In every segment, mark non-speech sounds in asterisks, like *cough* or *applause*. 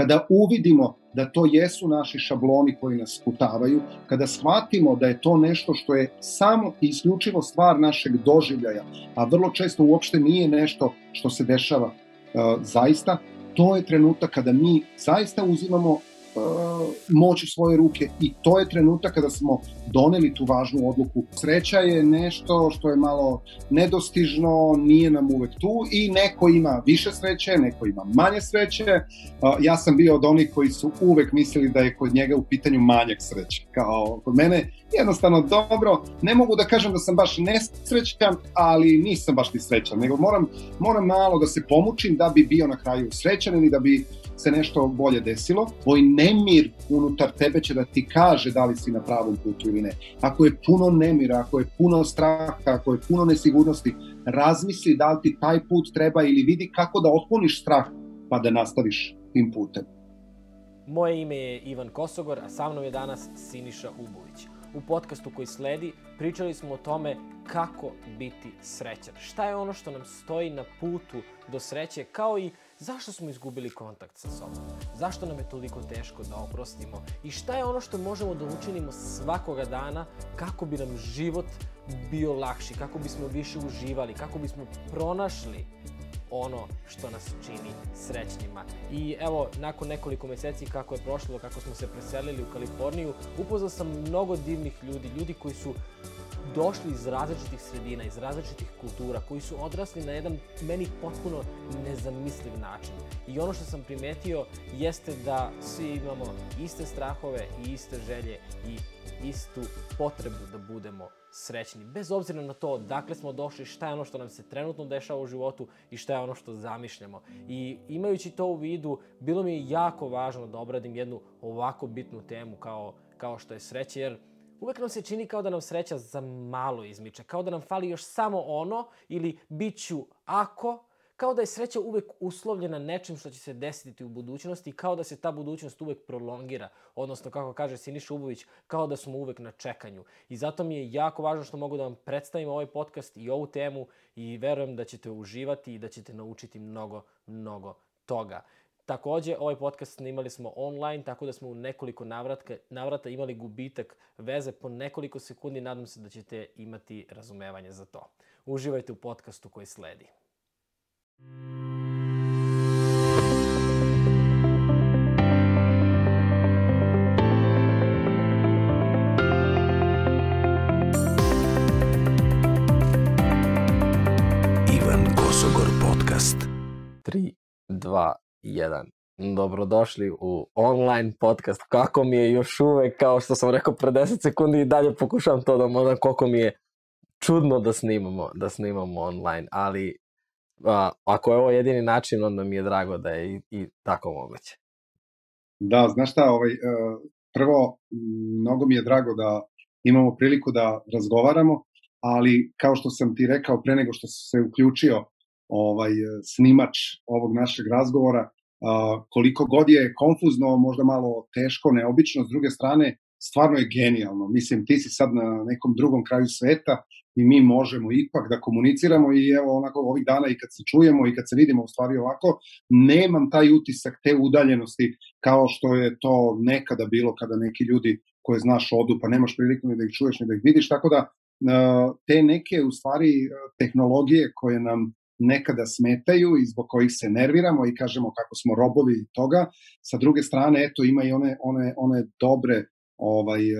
kada uvidimo da to jesu naši šabloni koji nas sputavaju, kada shvatimo da je to nešto što je samo i isključivo stvar našeg doživljaja, a vrlo često uopšte nije nešto što se dešava uh, zaista, to je trenutak kada mi zaista uzimamo moć u svoje ruke i to je trenutak kada smo doneli tu važnu odluku. Sreća je nešto što je malo nedostižno, nije nam uvek tu i neko ima više sreće, neko ima manje sreće. Uh, ja sam bio od onih koji su uvek mislili da je kod njega u pitanju manjak sreće. Kao kod mene jednostavno dobro, ne mogu da kažem da sam baš nesrećan, ali nisam baš ni srećan, nego moram, moram malo da se pomučim da bi bio na kraju srećan ili da bi se nešto bolje desilo, tvoj nemir unutar tebe će da ti kaže da li si na pravom putu ili ne. Ako je puno nemira, ako je puno straha, ako je puno nesigurnosti, razmisli da li ti taj put treba ili vidi kako da otkloniš strah pa da nastaviš tim putem. Moje ime je Ivan Kosogor, a sa mnom je danas Siniša Ubović. U podcastu koji sledi pričali smo o tome kako biti srećan. Šta je ono što nam stoji na putu do sreće, kao i Zašto smo izgubili kontakt sa sobom? Zašto nam je toliko teško da oprostimo? I šta je ono što možemo da učinimo svakoga dana kako bi nam život bio lakši, kako bismo više uživali, kako bismo pronašli ono što nas čini srećnima. I evo, nakon nekoliko meseci kako je prošlo, kako smo se preselili u Kaliforniju, upoznao sam mnogo divnih ljudi, ljudi koji su došli iz različitih sredina, iz različitih kultura, koji su odrasli na jedan meni potpuno nezamisliv način. I ono što sam primetio jeste da svi imamo iste strahove i iste želje i istu potrebu da budemo srećni, bez obzira na to dakle smo došli, šta je ono što nam se trenutno dešava u životu i šta je ono što zamišljamo. I imajući to u vidu, bilo mi je jako važno da obradim jednu ovako bitnu temu kao, kao što je sreće, jer uvek nam se čini kao da nam sreća za malo izmiče, kao da nam fali još samo ono ili bit ću ako, kao da je sreća uvek uslovljena nečim što će se desiti u budućnosti, kao da se ta budućnost uvek prolongira, odnosno kako kaže Siniša Ubović, kao da smo uvek na čekanju. I zato mi je jako važno što mogu da vam predstavim ovaj podcast i ovu temu i verujem da ćete uživati i da ćete naučiti mnogo, mnogo toga. Takođe, ovaj podcast snimali smo online, tako da smo u nekoliko navratka, navrata imali gubitak veze po nekoliko sekundi. Nadam se da ćete imati razumevanje za to. Uživajte u podcastu koji sledi. Ivan Kosogor Podcast 3, 2, 1. Dobrodošli u online podcast. Kako mi je još uvek, kao što sam rekao pre 10 sekundi i dalje pokušavam to da možda koliko mi je čudno da snimamo, da snimamo online, ali a, ako je ovo jedini način, onda mi je drago da je i, i tako moguće. Da, znaš šta, ovaj, e, prvo, mnogo mi je drago da imamo priliku da razgovaramo, ali kao što sam ti rekao pre nego što se uključio ovaj snimač ovog našeg razgovora, koliko god je konfuzno, možda malo teško, neobično, s druge strane, stvarno je genijalno. Mislim, ti si sad na nekom drugom kraju sveta i mi možemo ipak da komuniciramo i evo onako ovih dana i kad se čujemo i kad se vidimo u stvari ovako, nemam taj utisak te udaljenosti kao što je to nekada bilo kada neki ljudi koje znaš odu pa nemaš priliku ni da ih čuješ ni da ih vidiš, tako da te neke u stvari tehnologije koje nam nekada smetaju i zbog kojih se nerviramo i kažemo kako smo robovi toga. Sa druge strane, eto, ima i one, one, one dobre ovaj e,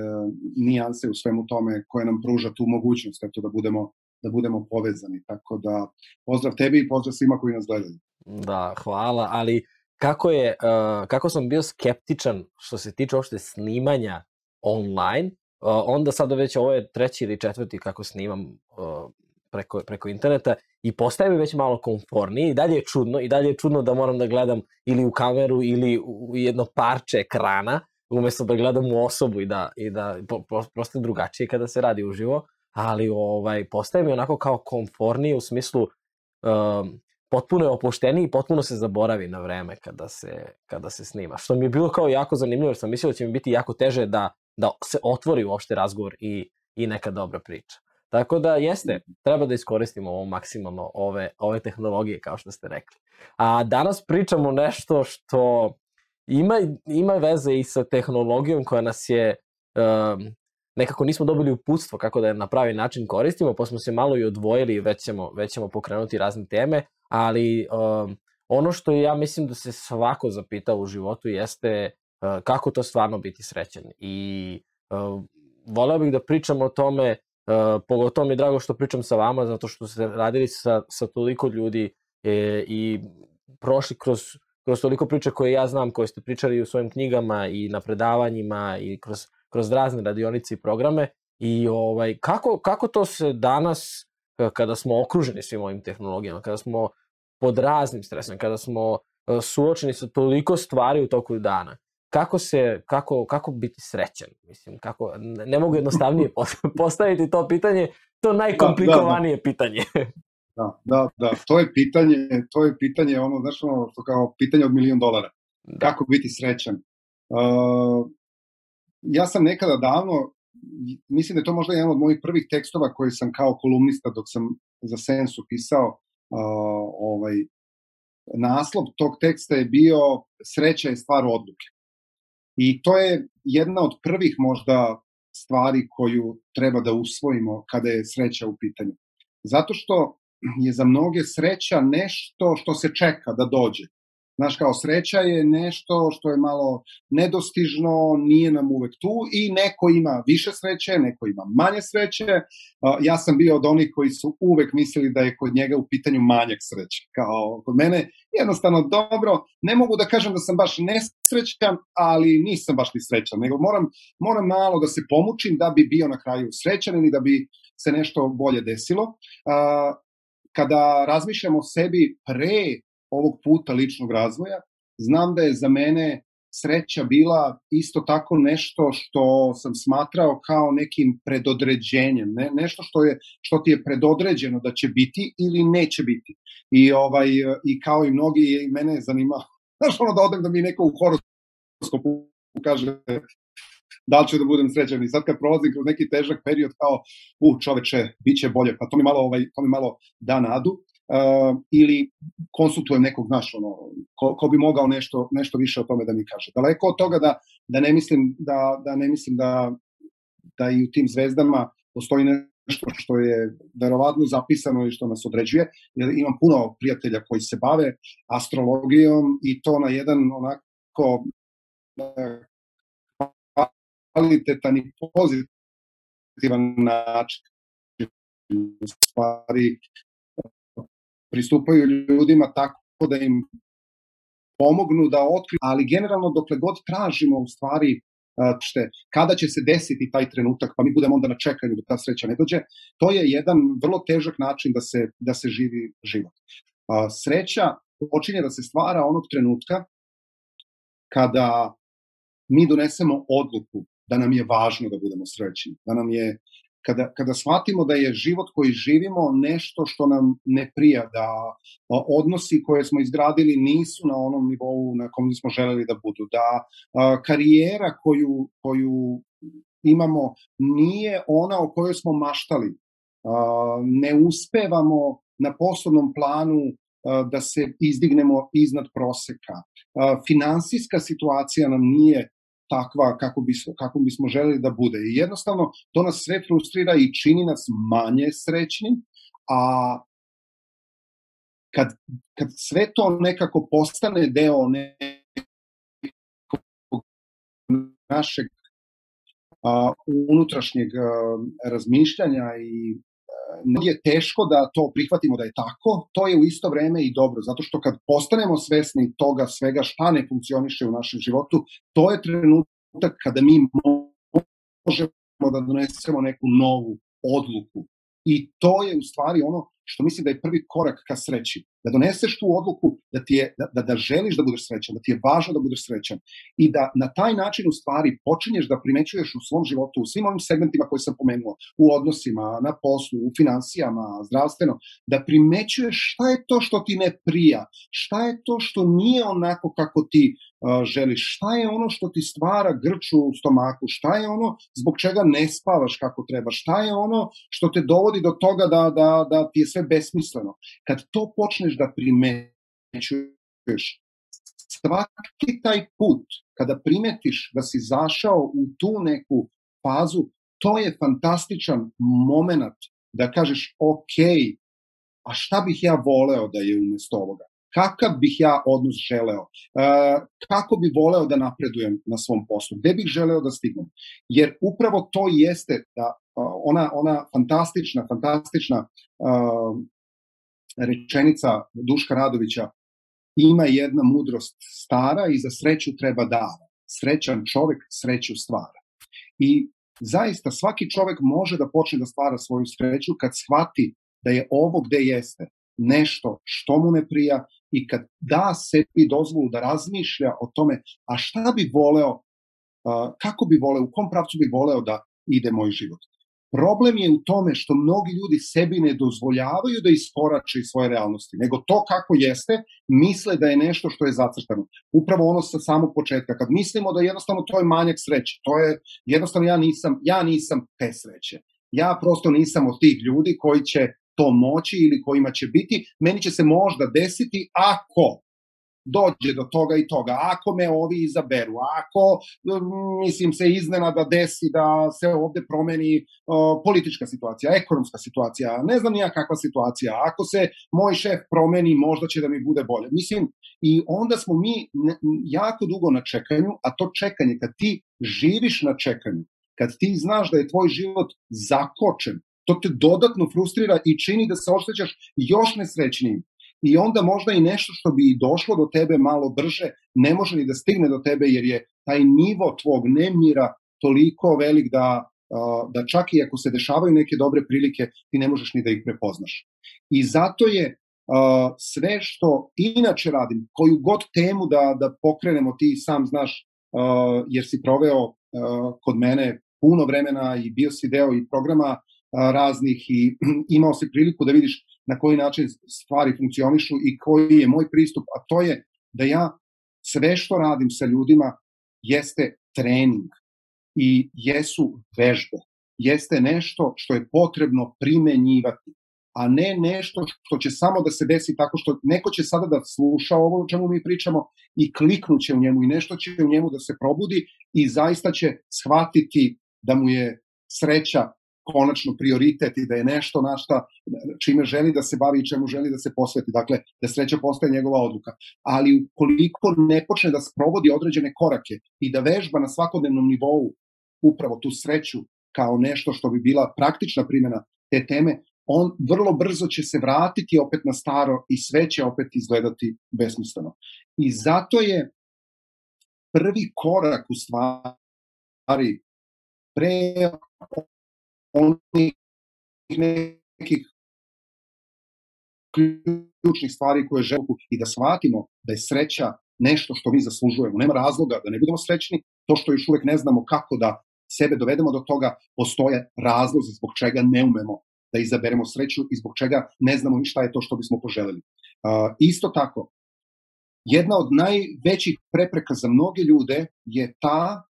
nijanse u svemu tome koje nam pruža tu mogućnost eto da budemo da budemo povezani. Tako da pozdrav tebi i pozdrav svima koji nas gledaju. Da, hvala, ali kako je uh, kako sam bio skeptičan što se tiče uopšte snimanja online, uh, onda sada već ovo je treći ili četvrti kako snimam uh, preko, preko interneta i postaje mi već malo konfornije i dalje je čudno i dalje je čudno da moram da gledam ili u kameru ili u jedno parče ekrana umesto da gledam u osobu i da, i da prosto je drugačije kada se radi uživo, ali ovaj, postaje mi onako kao konfornije u smislu um, potpuno je opušteniji i potpuno se zaboravi na vreme kada se, kada se snima. Što mi je bilo kao jako zanimljivo, jer sam mislio da će mi biti jako teže da, da se otvori uopšte razgovor i, i neka dobra priča. Tako da jeste, treba da iskoristimo ovo maksimalno ove, ove tehnologije, kao što ste rekli. A danas pričamo nešto što ima, ima veze i sa tehnologijom koja nas je um, nekako nismo dobili uputstvo kako da je na pravi način koristimo, pa smo se malo i odvojili i već ćemo, već ćemo pokrenuti razne teme, ali um, ono što ja mislim da se svako zapita u životu jeste uh, kako to stvarno biti srećan. I uh, voleo bih da pričam o tome, uh, pogotovo mi je drago što pričam sa vama, zato što ste radili sa, sa toliko ljudi e, i prošli kroz, kroz toliko priča koje ja znam, koje ste pričali u svojim knjigama i na predavanjima i kroz, kroz razne radionice i programe. I ovaj, kako, kako to se danas, kada smo okruženi svim ovim tehnologijama, kada smo pod raznim stresom, kada smo e, suočeni sa toliko stvari u toku dana, kako se, kako, kako biti srećan? Mislim, kako, ne mogu jednostavnije *laughs* postaviti to pitanje, to najkomplikovanije da, da, da. pitanje. *laughs* Da, da, da, to je pitanje, to je pitanje, ono, znaš, ono, što kao pitanje od milion dolara. Da. Kako biti srećan? Uh, ja sam nekada davno, mislim da je to možda jedan od mojih prvih tekstova koji sam kao kolumnista dok sam za Sensu pisao, uh, ovaj, naslov tog teksta je bio Sreća je stvar odluke. I to je jedna od prvih možda stvari koju treba da usvojimo kada je sreća u pitanju. Zato što je za mnoge sreća nešto što se čeka da dođe. Znaš, kao sreća je nešto što je malo nedostižno, nije nam uvek tu i neko ima više sreće, neko ima manje sreće. Ja sam bio od onih koji su uvek mislili da je kod njega u pitanju manjak sreće. Kao kod mene jednostavno dobro, ne mogu da kažem da sam baš nesrećan, ali nisam baš ni srećan, nego moram, moram malo da se pomučim da bi bio na kraju srećan ili da bi se nešto bolje desilo kada razmišljam o sebi pre ovog puta ličnog razvoja, znam da je za mene sreća bila isto tako nešto što sam smatrao kao nekim predodređenjem, ne, nešto što je što ti je predodređeno da će biti ili neće biti. I ovaj i kao i mnogi mene je zanimalo znaš ono da odem da mi neko u horoskopu kaže da li ću da budem srećan. I sad kad prolazim kroz neki težak period kao, u čoveče, bit će bolje, pa to mi malo, ovaj, to mi malo da nadu. Uh, ili konsultujem nekog, znaš, ono, ko, ko bi mogao nešto, nešto više o tome da mi kaže. Daleko od toga da, da ne mislim da, da ne mislim da, da i u tim zvezdama postoji nešto što je verovatno zapisano i što nas određuje, jer imam puno prijatelja koji se bave astrologijom i to na jedan onako kvalitetan i pozitivan način. Stvari, pristupaju ljudima tako da im pomognu da otkriju, ali generalno dokle god tražimo u stvari šte, kada će se desiti taj trenutak, pa mi budemo onda na čekanju da ta sreća ne dođe, to je jedan vrlo težak način da se, da se živi život. Sreća počinje da se stvara onog trenutka kada mi donesemo odluku da nam je važno da budemo srećni, da nam je kada, kada shvatimo da je život koji živimo nešto što nam ne prija, da odnosi koje smo izgradili nisu na onom nivou na kom smo želeli da budu, da a, karijera koju, koju imamo nije ona o kojoj smo maštali, a, ne uspevamo na poslovnom planu da se izdignemo iznad proseka. Finansijska situacija nam nije takva kako, bismo, kako bismo želeli da bude. I jednostavno to nas sve frustrira i čini nas manje srećnim, a kad, kad sve to nekako postane deo nekog našeg a, unutrašnjeg a, razmišljanja i je teško da to prihvatimo da je tako, to je u isto vreme i dobro, zato što kad postanemo svesni toga svega šta ne funkcioniše u našem životu, to je trenutak kada mi možemo da donesemo neku novu odluku. I to je u stvari ono što mislim da je prvi korak ka sreći. Da doneseš tu odluku da, ti je, da, da, da želiš da budeš srećan, da ti je važno da budeš srećan i da na taj način u stvari počinješ da primećuješ u svom životu, u svim ovim segmentima koje sam pomenuo, u odnosima, na poslu, u financijama, zdravstveno, da primećuješ šta je to što ti ne prija, šta je to što nije onako kako ti želiš, šta je ono što ti stvara grču u stomaku, šta je ono zbog čega ne spavaš kako treba, šta je ono što te dovodi do toga da, da, da ti je sve besmisleno. Kad to počneš da primećuješ, svaki taj put, kada primetiš da si zašao u tu neku fazu, to je fantastičan moment da kažeš, ok, a šta bih ja voleo da je umesto ovoga? Kakav bih ja odnos želeo? E, kako bih voleo da napredujem na svom poslu? Gde bih želeo da stignem? Jer upravo to jeste da ona, ona fantastična, fantastična rečenica Duška Radovića ima jedna mudrost stara i za sreću treba dara. Srećan čovek sreću stvara. I zaista svaki čovek može da počne da stvara svoju sreću kad shvati da je ovo gde jeste nešto što mu ne prija i kad da sebi dozvolu da razmišlja o tome a šta bi voleo, kako bi voleo, u kom pravcu bi voleo da ide moj život. Problem je u tome što mnogi ljudi sebi ne dozvoljavaju da iskorače iz svoje realnosti, nego to kako jeste, misle da je nešto što je zacrtano. Upravo ono sa samog početka, kad mislimo da jednostavno to je manjak sreće, to je jednostavno ja nisam, ja nisam te sreće. Ja prosto nisam od tih ljudi koji će to moći ili kojima će biti, meni će se možda desiti ako dođe do toga i toga, ako me ovi izaberu, ako, mislim, se iznenada desi da se ovde promeni uh, politička situacija, ekonomska situacija, ne znam nija kakva situacija, ako se moj šef promeni, možda će da mi bude bolje. Mislim, i onda smo mi jako dugo na čekanju, a to čekanje, kad ti živiš na čekanju, kad ti znaš da je tvoj život zakočen, to te dodatno frustrira i čini da se oštećaš još nesrećnijim i onda možda i nešto što bi došlo do tebe malo brže ne može ni da stigne do tebe jer je taj nivo tvog nemira toliko velik da, da čak i ako se dešavaju neke dobre prilike ti ne možeš ni da ih prepoznaš. I zato je sve što inače radim, koju god temu da, da pokrenemo, ti sam znaš, jer si proveo kod mene puno vremena i bio si deo i programa raznih i *clears throat* imao si priliku da vidiš na koji način stvari funkcionišu i koji je moj pristup, a to je da ja sve što radim sa ljudima jeste trening i jesu vežbe. Jeste nešto što je potrebno primenjivati, a ne nešto što će samo da se desi tako što neko će sada da sluša ovo o čemu mi pričamo i kliknuće u njemu i nešto će u njemu da se probudi i zaista će shvatiti da mu je sreća konačno prioritet i da je nešto na šta, čime želi da se bavi i čemu želi da se posveti. Dakle, da sreća postaje njegova odluka. Ali ukoliko ne počne da sprovodi određene korake i da vežba na svakodnevnom nivou upravo tu sreću kao nešto što bi bila praktična primjena te teme, on vrlo brzo će se vratiti opet na staro i sve će opet izgledati besmisleno. I zato je prvi korak u stvari pre onih nekih ključnih stvari koje želimo i da shvatimo da je sreća nešto što mi zaslužujemo. Nema razloga da ne budemo srećni, to što još uvek ne znamo kako da sebe dovedemo do toga, postoje razlozi zbog čega ne umemo da izaberemo sreću i zbog čega ne znamo ni šta je to što bismo poželeli. Uh, isto tako, jedna od najvećih prepreka za mnoge ljude je ta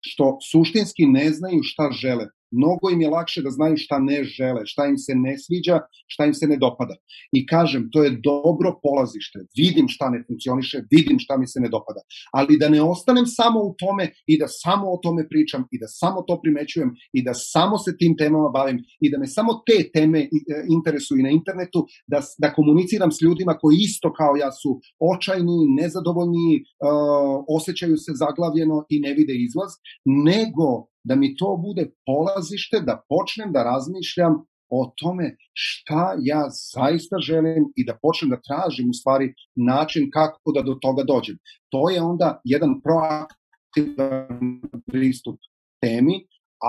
što suštinski ne znaju šta žele mnogo im je lakše da znaju šta ne žele, šta im se ne sviđa, šta im se ne dopada. I kažem, to je dobro polazište. Vidim šta ne funkcioniše, vidim šta mi se ne dopada. Ali da ne ostanem samo u tome i da samo o tome pričam i da samo to primećujem i da samo se tim temama bavim i da me samo te teme e, interesuju na internetu, da, da komuniciram s ljudima koji isto kao ja su očajni, nezadovoljni, uh, osjećaju se zaglavljeno i ne vide izlaz, nego da mi to bude polazište, da počnem da razmišljam o tome šta ja zaista želim i da počnem da tražim u stvari način kako da do toga dođem. To je onda jedan proaktivan pristup temi,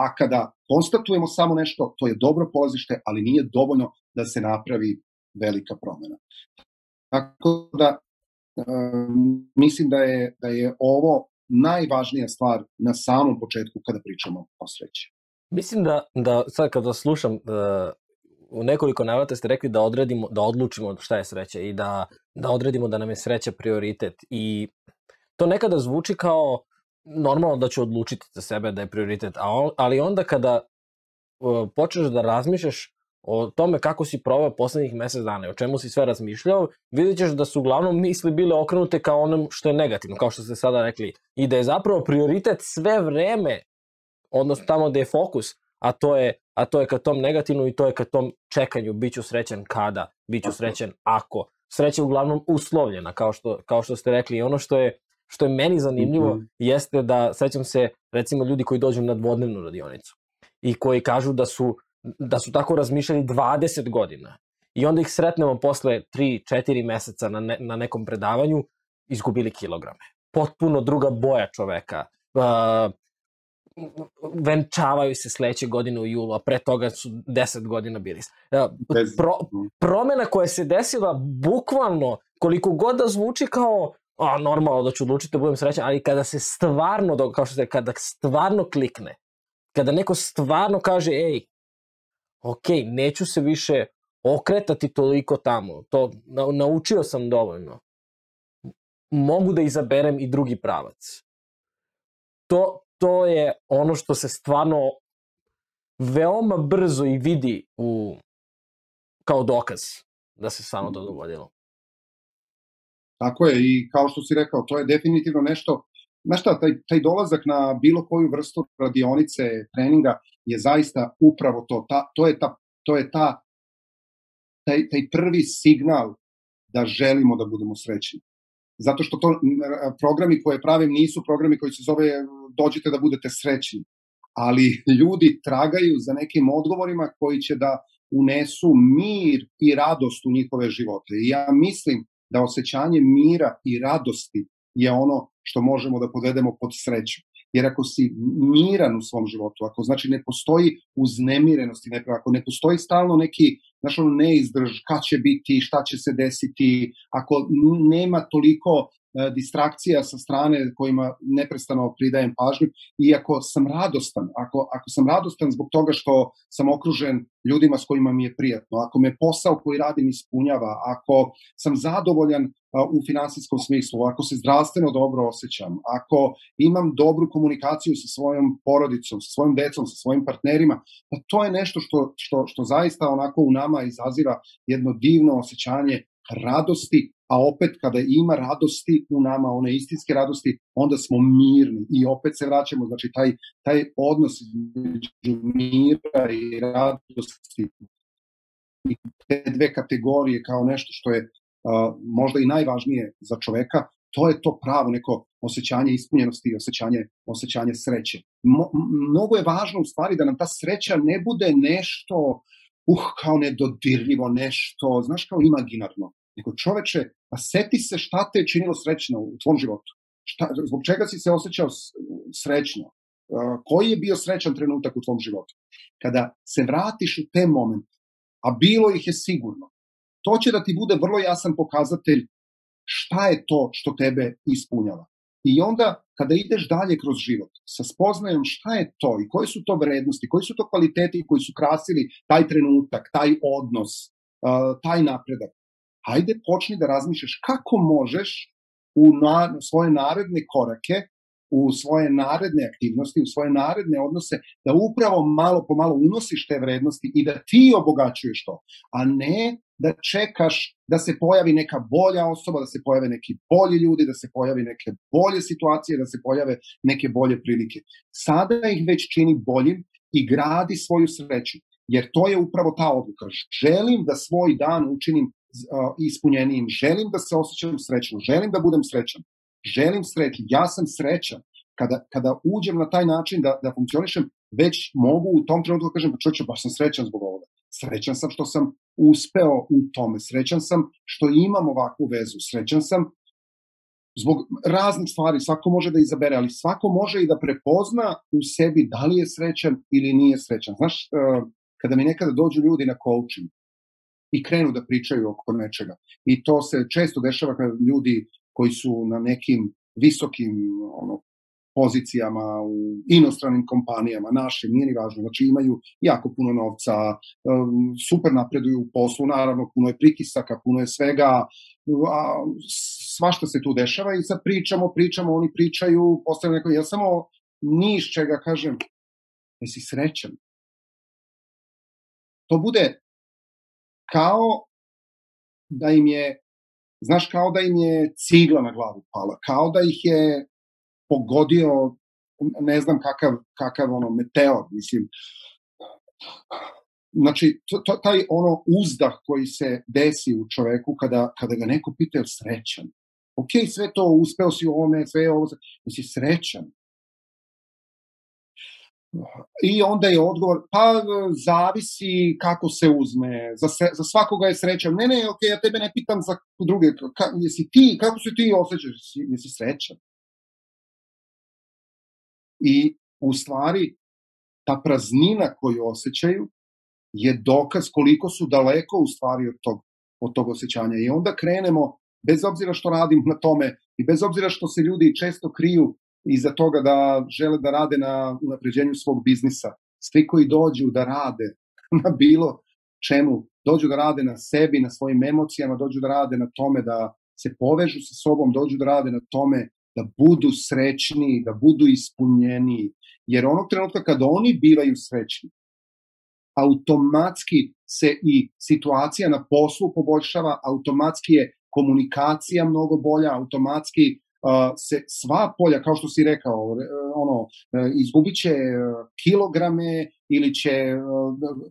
a kada konstatujemo samo nešto, to je dobro polazište, ali nije dovoljno da se napravi velika promena. Tako da um, mislim da je, da je ovo najvažnija stvar na samom početku kada pričamo o sreći. Mislim da, da sad kada slušam, da, u nekoliko navrata ste rekli da odredimo, da odlučimo šta je sreća i da, da odredimo da nam je sreća prioritet. I to nekada zvuči kao normalno da ću odlučiti za sebe da je prioritet, a ali onda kada uh, počneš da razmišljaš o tome kako si proveo poslednjih mesec dana i o čemu si sve razmišljao, vidjet ćeš da su uglavnom misli bile okrenute kao onom što je negativno, kao što ste sada rekli. I da je zapravo prioritet sve vreme, odnosno tamo gde je fokus, a to je, a to je ka tom negativnu i to je ka tom čekanju, bit ću srećan kada, bit ću srećan ako. Sreća je uglavnom uslovljena, kao što, kao što ste rekli. I ono što je, što je meni zanimljivo mm -hmm. jeste da, sećam se, recimo, ljudi koji dođu na dvodnevnu radionicu i koji kažu da su da su tako razmišljali 20 godina. I onda ih sretnemo posle 3-4 meseca na, ne, na nekom predavanju, izgubili kilograme. Potpuno druga boja čoveka. Uh, venčavaju se sledeće godine u julu, a pre toga su 10 godina bili. Uh, pro, promena koja se desila bukvalno, koliko god da zvuči kao a, normalno da ću odlučiti da budem srećan, ali kada se stvarno, kao što se, kada stvarno klikne, kada neko stvarno kaže, ej, ok, neću se više okretati toliko tamo, to na, naučio sam dovoljno. Mogu da izaberem i drugi pravac. To, to je ono što se stvarno veoma brzo i vidi u, kao dokaz da se stvarno to dogodilo. Tako je i kao što si rekao, to je definitivno nešto, znaš šta, taj, taj dolazak na bilo koju vrstu radionice, treninga je zaista upravo to. Ta, to je, ta, to je ta, taj, taj prvi signal da želimo da budemo srećni. Zato što to programi koje pravim nisu programi koji se zove dođite da budete srećni, ali ljudi tragaju za nekim odgovorima koji će da unesu mir i radost u njihove živote. I ja mislim da osjećanje mira i radosti je ono što možemo da podvedemo pod sreću. Jer ako si miran u svom životu, ako znači ne postoji uznemirenost nepravo, ako ne postoji stalno neki, znaš ono neizdrž, kad će biti, šta će se desiti, ako nema toliko distrakcija sa strane kojima neprestano pridajem pažnju i ako sam radostan, ako, ako sam radostan zbog toga što sam okružen ljudima s kojima mi je prijatno, ako me posao koji radim ispunjava, ako sam zadovoljan u finansijskom smislu, ako se zdravstveno dobro osjećam, ako imam dobru komunikaciju sa svojom porodicom, sa svojim decom, sa svojim partnerima, pa to je nešto što, što, što zaista onako u nama izaziva jedno divno osjećanje radosti a opet kada ima radosti u nama, one istinske radosti, onda smo mirni i opet se vraćamo, znači taj, taj odnos između mira i radosti i te dve kategorije kao nešto što je uh, možda i najvažnije za čoveka, to je to pravo neko osjećanje ispunjenosti i osjećanje, osjećanje sreće. Mo, mnogo je važno u stvari da nam ta sreća ne bude nešto uh, kao nedodirljivo, nešto, znaš, kao imaginarno, nego čoveče, pa seti se šta te je činilo srećno u tvom životu. Šta, zbog čega si se osjećao srećno? Koji je bio srećan trenutak u tvom životu? Kada se vratiš u te momente, a bilo ih je sigurno, to će da ti bude vrlo jasan pokazatelj šta je to što tebe ispunjava. I onda, kada ideš dalje kroz život, sa spoznajom šta je to i koje su to vrednosti, koji su to kvaliteti koji su krasili taj trenutak, taj odnos, taj napredak, hajde počni da razmišljaš kako možeš u na, svoje naredne korake, u svoje naredne aktivnosti, u svoje naredne odnose, da upravo malo po malo unosiš te vrednosti i da ti obogaćuješ to, a ne da čekaš da se pojavi neka bolja osoba, da se pojave neki bolji ljudi, da se pojavi neke bolje situacije, da se pojave neke bolje prilike. Sada ih već čini boljim i gradi svoju sreću, jer to je upravo ta odluka. Želim da svoj dan učinim ispunjenijim. Želim da se osjećam srećno, želim da budem srećan, želim sreću, ja sam srećan. Kada, kada uđem na taj način da, da funkcionišem, već mogu u tom trenutku da kažem, pa čoče, baš sam srećan zbog ovoga. Srećan sam što sam uspeo u tome, srećan sam što imam ovakvu vezu, srećan sam zbog raznih stvari, svako može da izabere, ali svako može i da prepozna u sebi da li je srećan ili nije srećan. Znaš, kada mi nekada dođu ljudi na coaching, i krenu da pričaju oko nečega. I to se često dešava kada ljudi koji su na nekim visokim ono, pozicijama u inostranim kompanijama, naše, nije ni važno, znači imaju jako puno novca, um, super napreduju u poslu, naravno puno je pritisaka, puno je svega, a, svašta se tu dešava i sad pričamo, pričamo, oni pričaju, postavljaju neko, ja samo niš čega kažem, jesi srećan. To bude kao da im je, znaš, kao da im je cigla na glavu pala, kao da ih je pogodio, ne znam kakav, kakav ono, meteor, mislim, Znači, to, to, taj ono uzdah koji se desi u čoveku kada, kada ga neko pita je srećan. Ok, sve to, uspeo si u ovome, sve ovo, si srećan. I onda je odgovor, pa zavisi kako se uzme, za, se, za svakoga je srećan. Ne, ne, ok, ja tebe ne pitam za druge, ka, jesi ti, kako se ti osjećaš, jesi, jesi srećan? I u stvari, ta praznina koju osjećaju je dokaz koliko su daleko u stvari od tog, od tog osjećanja. I onda krenemo, bez obzira što radim na tome i bez obzira što se ljudi često kriju iza toga da žele da rade na unapređenju svog biznisa, svi koji dođu da rade *laughs* na bilo čemu, dođu da rade na sebi, na svojim emocijama, dođu da rade na tome da se povežu sa sobom, dođu da rade na tome da budu srećni, da budu ispunjeni. Jer onog trenutka kada oni bivaju srećni, automatski se i situacija na poslu poboljšava, automatski je komunikacija mnogo bolja, automatski se sva polja, kao što si rekao, ono, uh, izgubit će kilograme ili će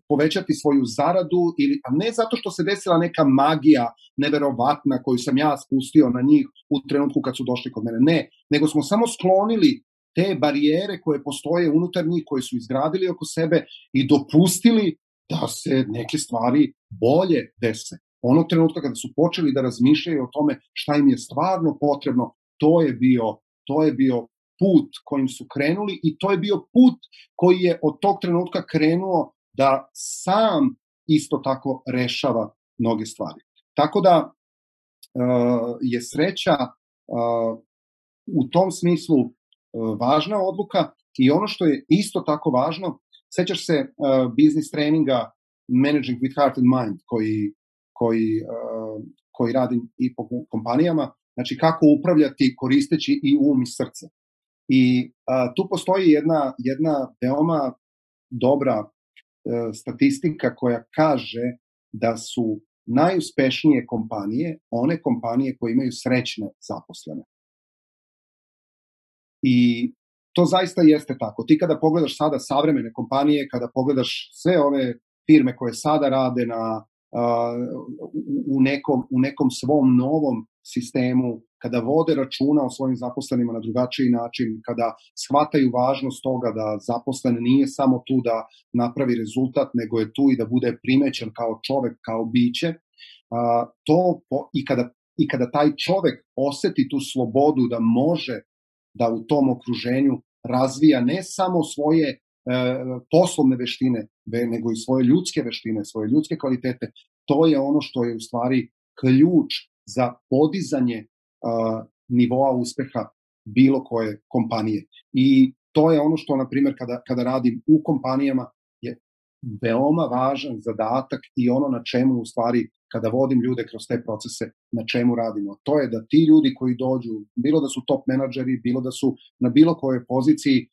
povećati svoju zaradu, ili, a ne zato što se desila neka magija neverovatna koju sam ja spustio na njih u trenutku kad su došli kod mene. Ne, nego smo samo sklonili te barijere koje postoje unutar njih, koje su izgradili oko sebe i dopustili da se neke stvari bolje dese. Ono trenutka kada su počeli da razmišljaju o tome šta im je stvarno potrebno, to je bio, to je bio put kojim su krenuli i to je bio put koji je od tog trenutka krenuo da sam isto tako rešava mnoge stvari. Tako da uh, je sreća uh, u tom smislu E, važna odluka i ono što je isto tako važno, sećaš se biznis treninga Managing with Heart and Mind koji, koji, koji radi i po kompanijama, znači kako upravljati koristeći i um i srce. I uh, tu postoji jedna, jedna veoma dobra uh, statistika koja kaže da su najuspešnije kompanije one kompanije koje imaju srećne zaposlene. I to zaista jeste tako. Ti kada pogledaš sada savremene kompanije, kada pogledaš sve ove firme koje sada rade na, u, nekom, u nekom svom novom sistemu, kada vode računa o svojim zaposlenima na drugačiji način, kada shvataju važnost toga da zaposlen nije samo tu da napravi rezultat, nego je tu i da bude primećen kao čovek, kao biće, to po, i kada i kada taj čovek oseti tu slobodu da može da u tom okruženju razvija ne samo svoje poslovne veštine, nego i svoje ljudske veštine, svoje ljudske kvalitete, to je ono što je u stvari ključ za podizanje e, nivoa uspeha bilo koje kompanije. I to je ono što, na primjer, kada, kada radim u kompanijama, je veoma važan zadatak i ono na čemu u stvari kada vodim ljude kroz te procese na čemu radimo. To je da ti ljudi koji dođu, bilo da su top menadžeri, bilo da su na bilo kojoj poziciji,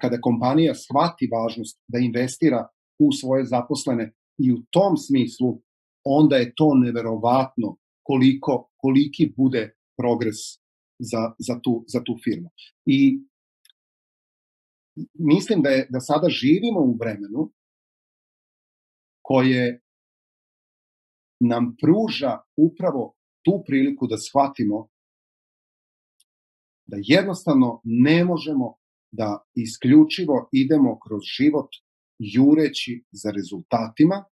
kada kompanija shvati važnost da investira u svoje zaposlene i u tom smislu, onda je to neverovatno koliko, koliki bude progres za, za, tu, za tu firmu. I mislim da, je, da sada živimo u vremenu koje nam pruža upravo tu priliku da shvatimo da jednostavno ne možemo da isključivo idemo kroz život jureći za rezultatima,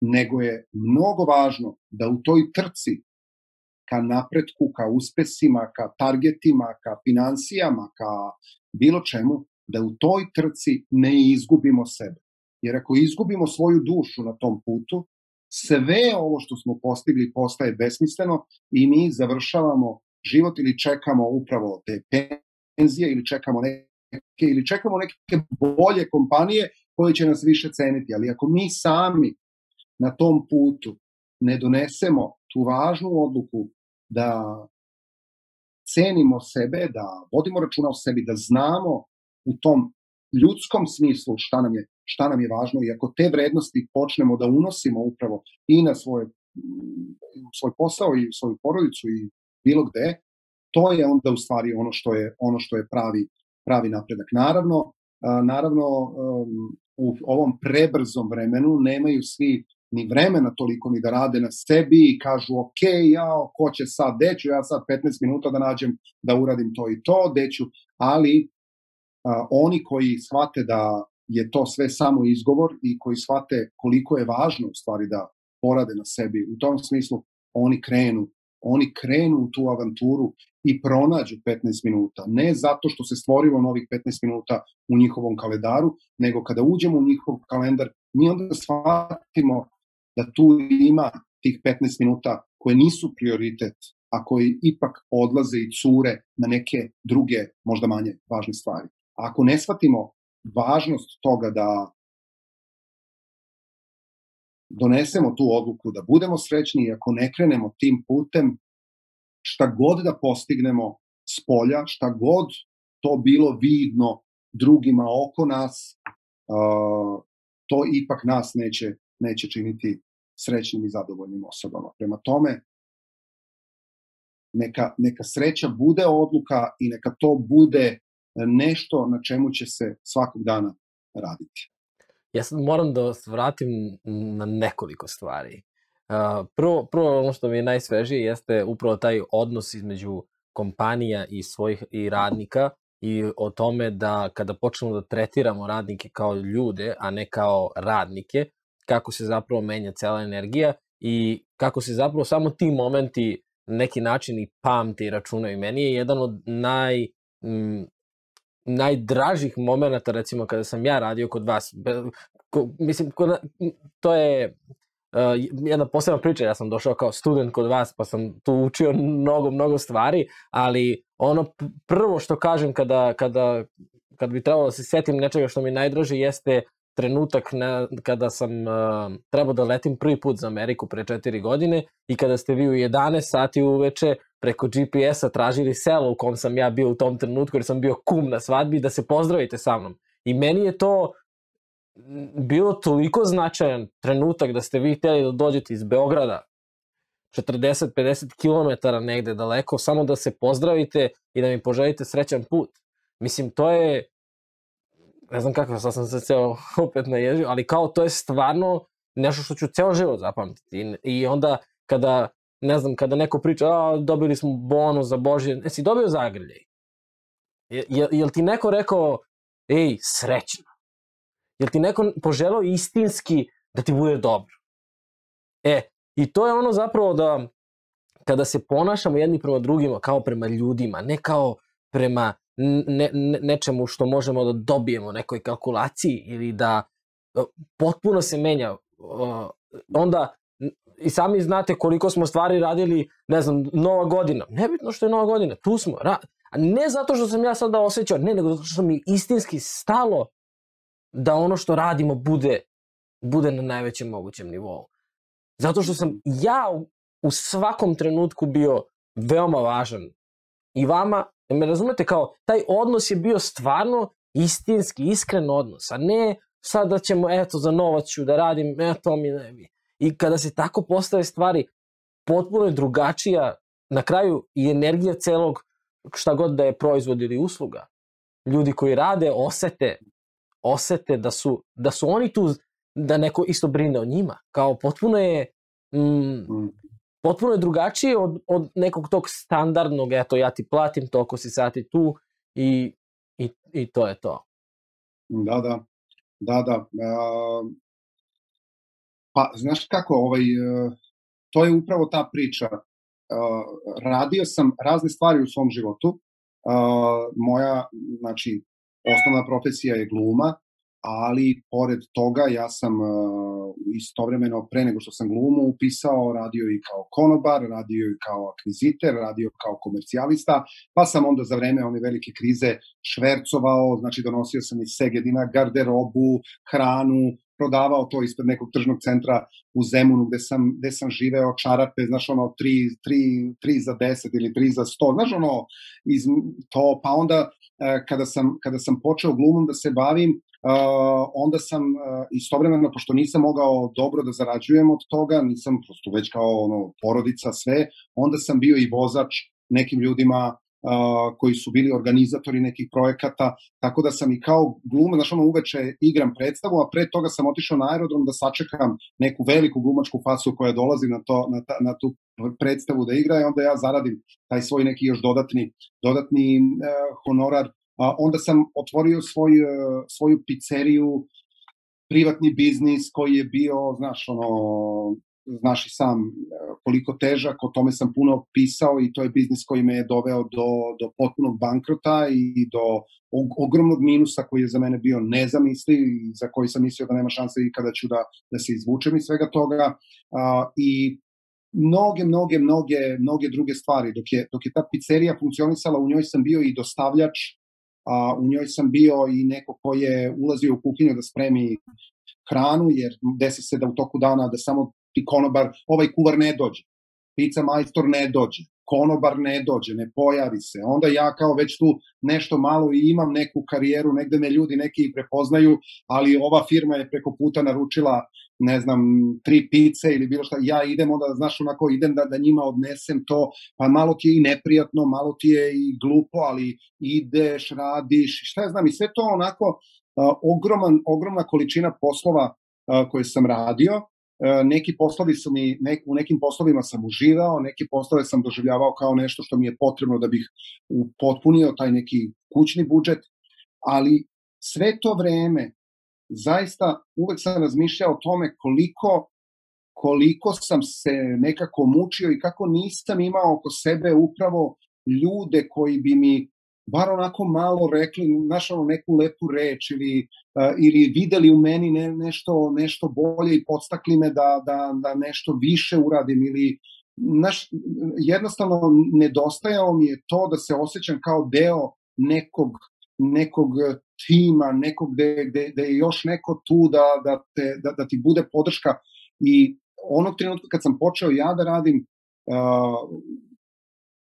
nego je mnogo važno da u toj trci ka napretku, ka uspesima, ka targetima, ka financijama, ka bilo čemu, da u toj trci ne izgubimo sebe. Jer ako izgubimo svoju dušu na tom putu, sve ovo što smo postigli postaje besmisleno i mi završavamo život ili čekamo upravo te penzije ili čekamo neke ili čekamo neke bolje kompanije koje će nas više ceniti. Ali ako mi sami na tom putu ne donesemo tu važnu odluku da cenimo sebe, da vodimo računa o sebi, da znamo u tom ljudskom smislu šta nam je, šta nam je važno i ako te vrednosti počnemo da unosimo upravo i na svoje, svoj posao i svoju porodicu i bilo gde, to je onda u stvari ono što je, ono što je pravi, pravi napredak. Naravno, naravno u ovom prebrzom vremenu nemaju svi ni vremena toliko ni da rade na sebi i kažu ok, ja, ko će sad, deću, ja sad 15 minuta da nađem da uradim to i to, deću, ali a, oni koji shvate da je to sve samo izgovor i koji shvate koliko je važno u stvari da porade na sebi, u tom smislu oni krenu, oni krenu u tu avanturu i pronađu 15 minuta. Ne zato što se stvorilo novih 15 minuta u njihovom kalendaru, nego kada uđemo u njihov kalendar, mi onda shvatimo da tu ima tih 15 minuta koje nisu prioritet, a koji ipak odlaze i cure na neke druge, možda manje važne stvari. A ako ne shvatimo važnost toga da donesemo tu odluku, da budemo srećni i ako ne krenemo tim putem, šta god da postignemo s polja, šta god to bilo vidno drugima oko nas, to ipak nas neće, neće činiti srećnim i zadovoljnim osobama. Prema tome, neka, neka sreća bude odluka i neka to bude nešto na čemu će se svakog dana raditi. Ja sad moram da vas vratim na nekoliko stvari. Uh, prvo, prvo ono što mi je najsvežije jeste upravo taj odnos između kompanija i svojih i radnika i o tome da kada počnemo da tretiramo radnike kao ljude, a ne kao radnike, kako se zapravo menja cela energija i kako se zapravo samo ti momenti neki način i pamte i računaju. Meni je jedan od naj, najdražih momenta, recimo, kada sam ja radio kod vas. Ko, mislim, kod, to je uh, jedna posebna priča, ja sam došao kao student kod vas, pa sam tu učio mnogo, mnogo stvari, ali ono prvo što kažem kada, kada, kada bi trebalo da se setim nečega što mi najdraže jeste trenutak na, kada sam uh, trebao da letim prvi put za Ameriku pre četiri godine i kada ste vi u 11 sati uveče preko GPS-a tražili selo u kom sam ja bio u tom trenutku jer sam bio kum na svadbi da se pozdravite sa mnom. I meni je to bilo toliko značajan trenutak da ste vi hteli da dođete iz Beograda 40-50 km negde daleko, samo da se pozdravite i da mi poželite srećan put. Mislim, to je ne znam kako, sad sam se ceo *laughs* opet naježio, ali kao to je stvarno nešto što ću ceo život zapamtiti. I, i onda kada, ne znam, kada neko priča, a, dobili smo bonus za Božje, ne si dobio zagrljaj? Je, je, je ti neko rekao, ej, srećno? Je ti neko poželao istinski da ti bude dobro? E, i to je ono zapravo da kada se ponašamo jedni prema drugima kao prema ljudima, ne kao prema ne, ne, nečemu što možemo da dobijemo nekoj kalkulaciji ili da potpuno se menja onda i sami znate koliko smo stvari radili, ne znam, nova godina. Nebitno što je nova godina, tu smo. Ra ne zato što sam ja sada osjećao, ne, nego zato što mi istinski stalo da ono što radimo bude, bude na najvećem mogućem nivou. Zato što sam ja u svakom trenutku bio veoma važan i vama Da me razumete, kao, taj odnos je bio stvarno istinski, iskren odnos, a ne sad da ćemo, eto, za novac ću da radim, eto mi ne bi. I kada se tako postave stvari, potpuno je drugačija, na kraju i energija celog, šta god da je proizvod ili usluga. Ljudi koji rade osete, osete da su, da su oni tu, da neko isto brine o njima. Kao potpuno je, mm, mm potpuno je drugačije od, od nekog tog standardnog, eto ja ti platim toliko si sati tu i, i, i to je to. Da, da, da, da. Uh, pa, znaš kako, ovaj, uh, to je upravo ta priča. Uh, radio sam razne stvari u svom životu. Uh, moja, znači, osnovna profesija je gluma, ali pored toga ja sam uh, istovremeno pre nego što sam glumu upisao, radio i kao konobar, radio i kao akviziter, radio kao komercijalista, pa sam onda za vreme one velike krize švercovao, znači donosio sam iz Segedina garderobu, hranu, prodavao to ispred nekog tržnog centra u Zemunu gde sam, gde sam živeo čarape, znaš ono 3, 3, 3 za 10 ili 3 za 100, znaš ono iz to, pa onda kada sam, kada sam počeo glumom da se bavim, onda sam istovremeno, pošto nisam mogao dobro da zarađujem od toga, nisam prosto već kao ono, porodica sve, onda sam bio i vozač nekim ljudima koji su bili organizatori nekih projekata, tako da sam i kao gluma, znaš ono uveče igram predstavu, a pre toga sam otišao na aerodrom da sačekam neku veliku glumačku fasu koja dolazi na, to, na, ta, na tu predstavu da igra i onda ja zaradim taj svoj neki još dodatni, dodatni uh, honorar. A, onda sam otvorio svoj, uh, svoju pizzeriju, privatni biznis koji je bio, znaš, ono, znaš i sam koliko težak, o tome sam puno pisao i to je biznis koji me je doveo do, do potpunog bankrota i do ogromnog minusa koji je za mene bio nezamisli i za koji sam mislio da nema šanse i kada ću da, da se izvučem iz svega toga. A, I mnoge, mnoge, mnoge, mnoge druge stvari. Dok je, dok je ta pizzerija funkcionisala, u njoj sam bio i dostavljač, a, u njoj sam bio i neko ko je ulazio u kuhinju da spremi hranu, jer desi se da u toku dana da samo ti konobar, ovaj kuvar ne dođe, pizza majstor ne dođe, konobar ne dođe, ne pojavi se. Onda ja kao već tu nešto malo i imam neku karijeru, negde me ljudi neki prepoznaju, ali ova firma je preko puta naručila ne znam, tri pice ili bilo šta, ja idem onda, znaš, onako, idem da, da njima odnesem to, pa malo ti je i neprijatno, malo ti je i glupo, ali ideš, radiš, šta ja znam, i sve to onako, uh, ogroman, ogromna količina poslova uh, koje sam radio, neki poslovi su mi, nek, u nekim poslovima sam uživao, neki poslove sam doživljavao kao nešto što mi je potrebno da bih upotpunio taj neki kućni budžet, ali sve to vreme zaista uvek sam razmišljao o tome koliko koliko sam se nekako mučio i kako nisam imao oko sebe upravo ljude koji bi mi bar onako malo rekli, znaš ono, neku lepu reč ili, uh, ili videli u meni ne, nešto, nešto bolje i podstakli me da, da, da nešto više uradim ili naš, jednostavno nedostajao mi je to da se osjećam kao deo nekog, nekog tima, nekog gde, gde, gde je još neko tu da, da, te, da, da ti bude podrška i onog trenutka kad sam počeo ja da radim uh,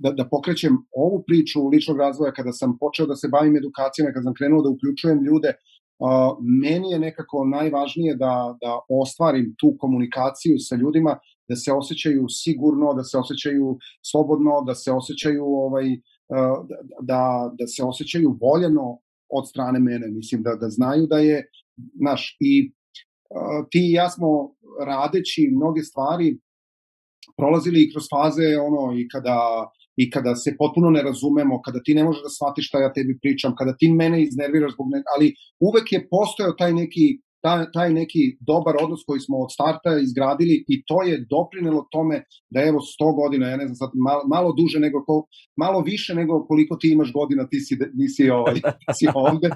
da, da pokrećem ovu priču ličnog razvoja, kada sam počeo da se bavim edukacijama, kada sam krenuo da uključujem ljude, uh, meni je nekako najvažnije da, da ostvarim tu komunikaciju sa ljudima, da se osjećaju sigurno, da se osjećaju slobodno, da se osjećaju ovaj, uh, da, da se osjećaju voljeno od strane mene. Mislim da, da znaju da je, naš, i uh, ti i ja smo radeći mnoge stvari prolazili kroz faze ono i kada i kada se potpuno ne razumemo, kada ti ne možeš da shvatiš šta ja tebi pričam, kada ti mene iznerviraš zbog ne, ali uvek je postojao taj neki taj, taj neki dobar odnos koji smo od starta izgradili i to je doprinelo tome da evo 100 godina, ja ne znam sad, malo, malo duže nego, malo više nego koliko ti imaš godina, ti si, nisi, ovaj, ti si ovde.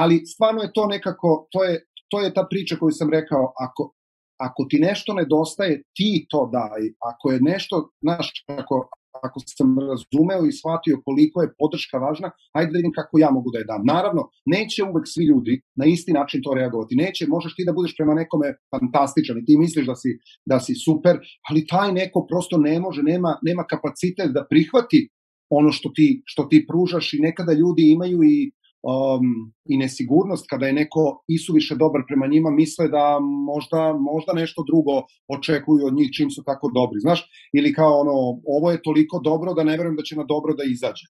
Ali stvarno je to nekako, to je, to je ta priča koju sam rekao, ako, ako ti nešto nedostaje, ti to daj. Ako je nešto, znaš, ako, ako sam razumeo i shvatio koliko je podrška važna, hajde da vidim kako ja mogu da je dam. Naravno, neće uvek svi ljudi na isti način to reagovati. Neće, možeš ti da budeš prema nekome fantastičan i ti misliš da si, da si super, ali taj neko prosto ne može, nema, nema kapacitet da prihvati ono što ti, što ti pružaš i nekada ljudi imaju i um, i nesigurnost kada je neko isuviše dobar prema njima, misle da možda, možda nešto drugo očekuju od njih čim su tako dobri, znaš? Ili kao ono, ovo je toliko dobro da ne verujem da će na dobro da izađe.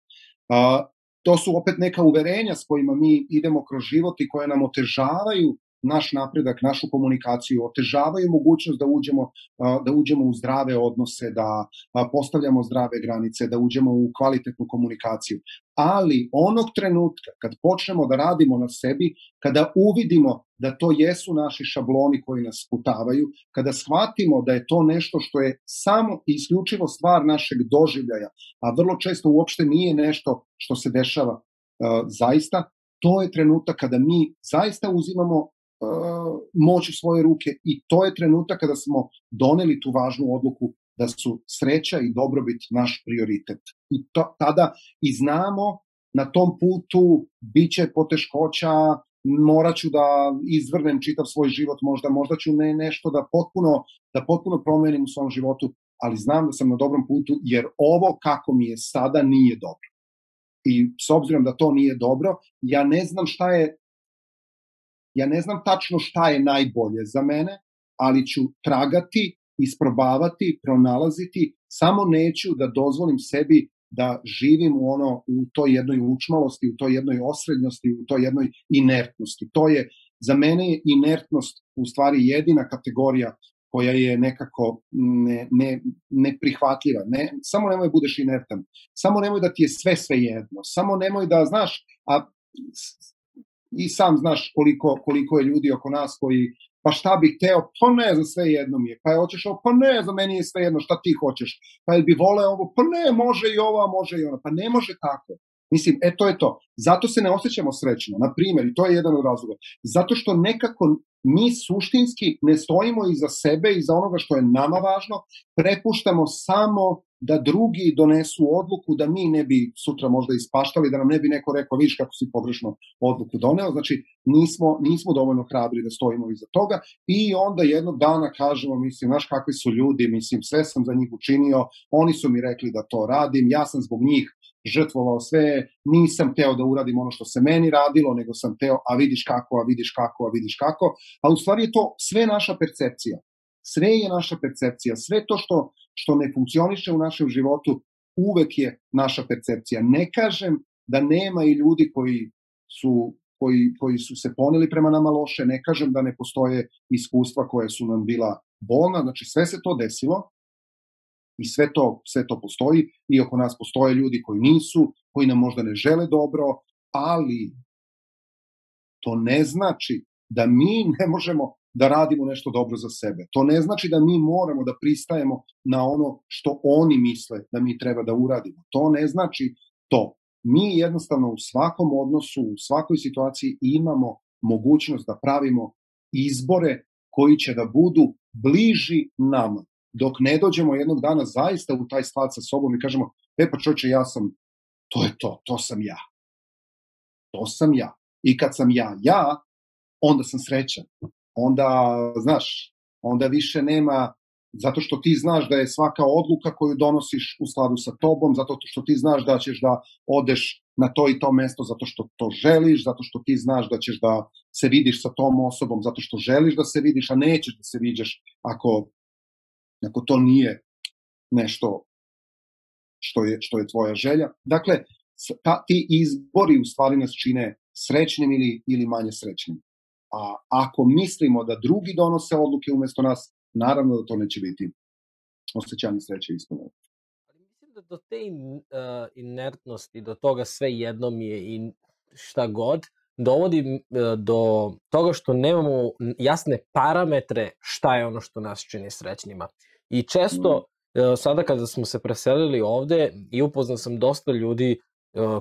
Uh, to su opet neka uverenja s kojima mi idemo kroz život i koje nam otežavaju naš napredak, našu komunikaciju, otežavaju mogućnost da uđemo, da uđemo u zdrave odnose, da postavljamo zdrave granice, da uđemo u kvalitetnu komunikaciju. Ali onog trenutka kad počnemo da radimo na sebi, kada uvidimo da to jesu naši šabloni koji nas putavaju, kada shvatimo da je to nešto što je samo i isključivo stvar našeg doživljaja, a vrlo često uopšte nije nešto što se dešava zaista, to je trenutak kada mi zaista uzimamo moć u svoje ruke i to je trenutak kada smo doneli tu važnu odluku da su sreća i dobrobit naš prioritet. I to, tada i znamo na tom putu biće poteškoća, moraću da izvrnem čitav svoj život, možda možda ću ne, nešto da potpuno da potpuno promenim u svom životu, ali znam da sam na dobrom putu jer ovo kako mi je sada nije dobro. I s obzirom da to nije dobro, ja ne znam šta je ja ne znam tačno šta je najbolje za mene, ali ću tragati, isprobavati, pronalaziti, samo neću da dozvolim sebi da živim u ono u toj jednoj učmalosti, u toj jednoj osrednjosti, u toj jednoj inertnosti. To je za mene je inertnost u stvari jedina kategorija koja je nekako ne, ne, neprihvatljiva. Ne, samo nemoj da budeš inertan. Samo nemoj da ti je sve sve jedno. Samo nemoj da, znaš, a i sam znaš koliko, koliko je ljudi oko nas koji pa šta bih teo, pa ne za sve jedno mi je, pa je hoćeš ovo, pa ne za meni je sve jedno, šta ti hoćeš, pa je bi vole ovo, pa ne, može i ovo, može i ono, pa ne može tako. Mislim, e to je to. Zato se ne osjećamo srećno, na primjer, i to je jedan od razloga. Zato što nekako mi suštinski ne stojimo iza sebe i za onoga što je nama važno, prepuštamo samo da drugi donesu odluku da mi ne bi sutra možda ispaštali, da nam ne bi neko rekao, vidiš kako si pogrešno odluku doneo, znači nismo, nismo dovoljno hrabri da stojimo iza toga i onda jednog dana kažemo, mislim, znaš kakvi su ljudi, mislim, sve sam za njih učinio, oni su mi rekli da to radim, ja sam zbog njih žrtvovao sve, nisam teo da uradim ono što se meni radilo, nego sam teo, a vidiš kako, a vidiš kako, a vidiš kako, a u stvari je to sve naša percepcija. Sve je naša percepcija, sve to što, što ne funkcioniše u našem životu, uvek je naša percepcija. Ne kažem da nema i ljudi koji su koji, koji su se poneli prema nama loše, ne kažem da ne postoje iskustva koje su nam bila bolna, znači sve se to desilo, I sve to, sve to postoji i oko nas postoje ljudi koji nisu, koji nam možda ne žele dobro, ali to ne znači da mi ne možemo da radimo nešto dobro za sebe. To ne znači da mi moramo da pristajemo na ono što oni misle da mi treba da uradimo. To ne znači to. Mi jednostavno u svakom odnosu, u svakoj situaciji imamo mogućnost da pravimo izbore koji će da budu bliži nama dok ne dođemo jednog dana zaista u taj stvar sa sobom i kažemo, e pa čoče, ja sam, to je to, to sam ja. To sam ja. I kad sam ja, ja, onda sam srećan. Onda, znaš, onda više nema, zato što ti znaš da je svaka odluka koju donosiš u skladu sa tobom, zato što ti znaš da ćeš da odeš na to i to mesto zato što to želiš, zato što ti znaš da ćeš da se vidiš sa tom osobom zato što želiš da se vidiš, a nećeš da se viđaš ako ako to nije nešto što je, što je tvoja želja. Dakle, ta, ti izbori u stvari nas čine srećnim ili, ili manje srećnim. A ako mislimo da drugi donose odluke umesto nas, naravno da to neće biti osjećanje sreće ispuno. Ali mislim da do te in, uh, inertnosti, do toga sve jedno mi je i šta god, dovodi uh, do toga što nemamo jasne parametre šta je ono što nas čini srećnima. I često, mm. sada kada smo se preselili ovde, i upoznao sam dosta ljudi e,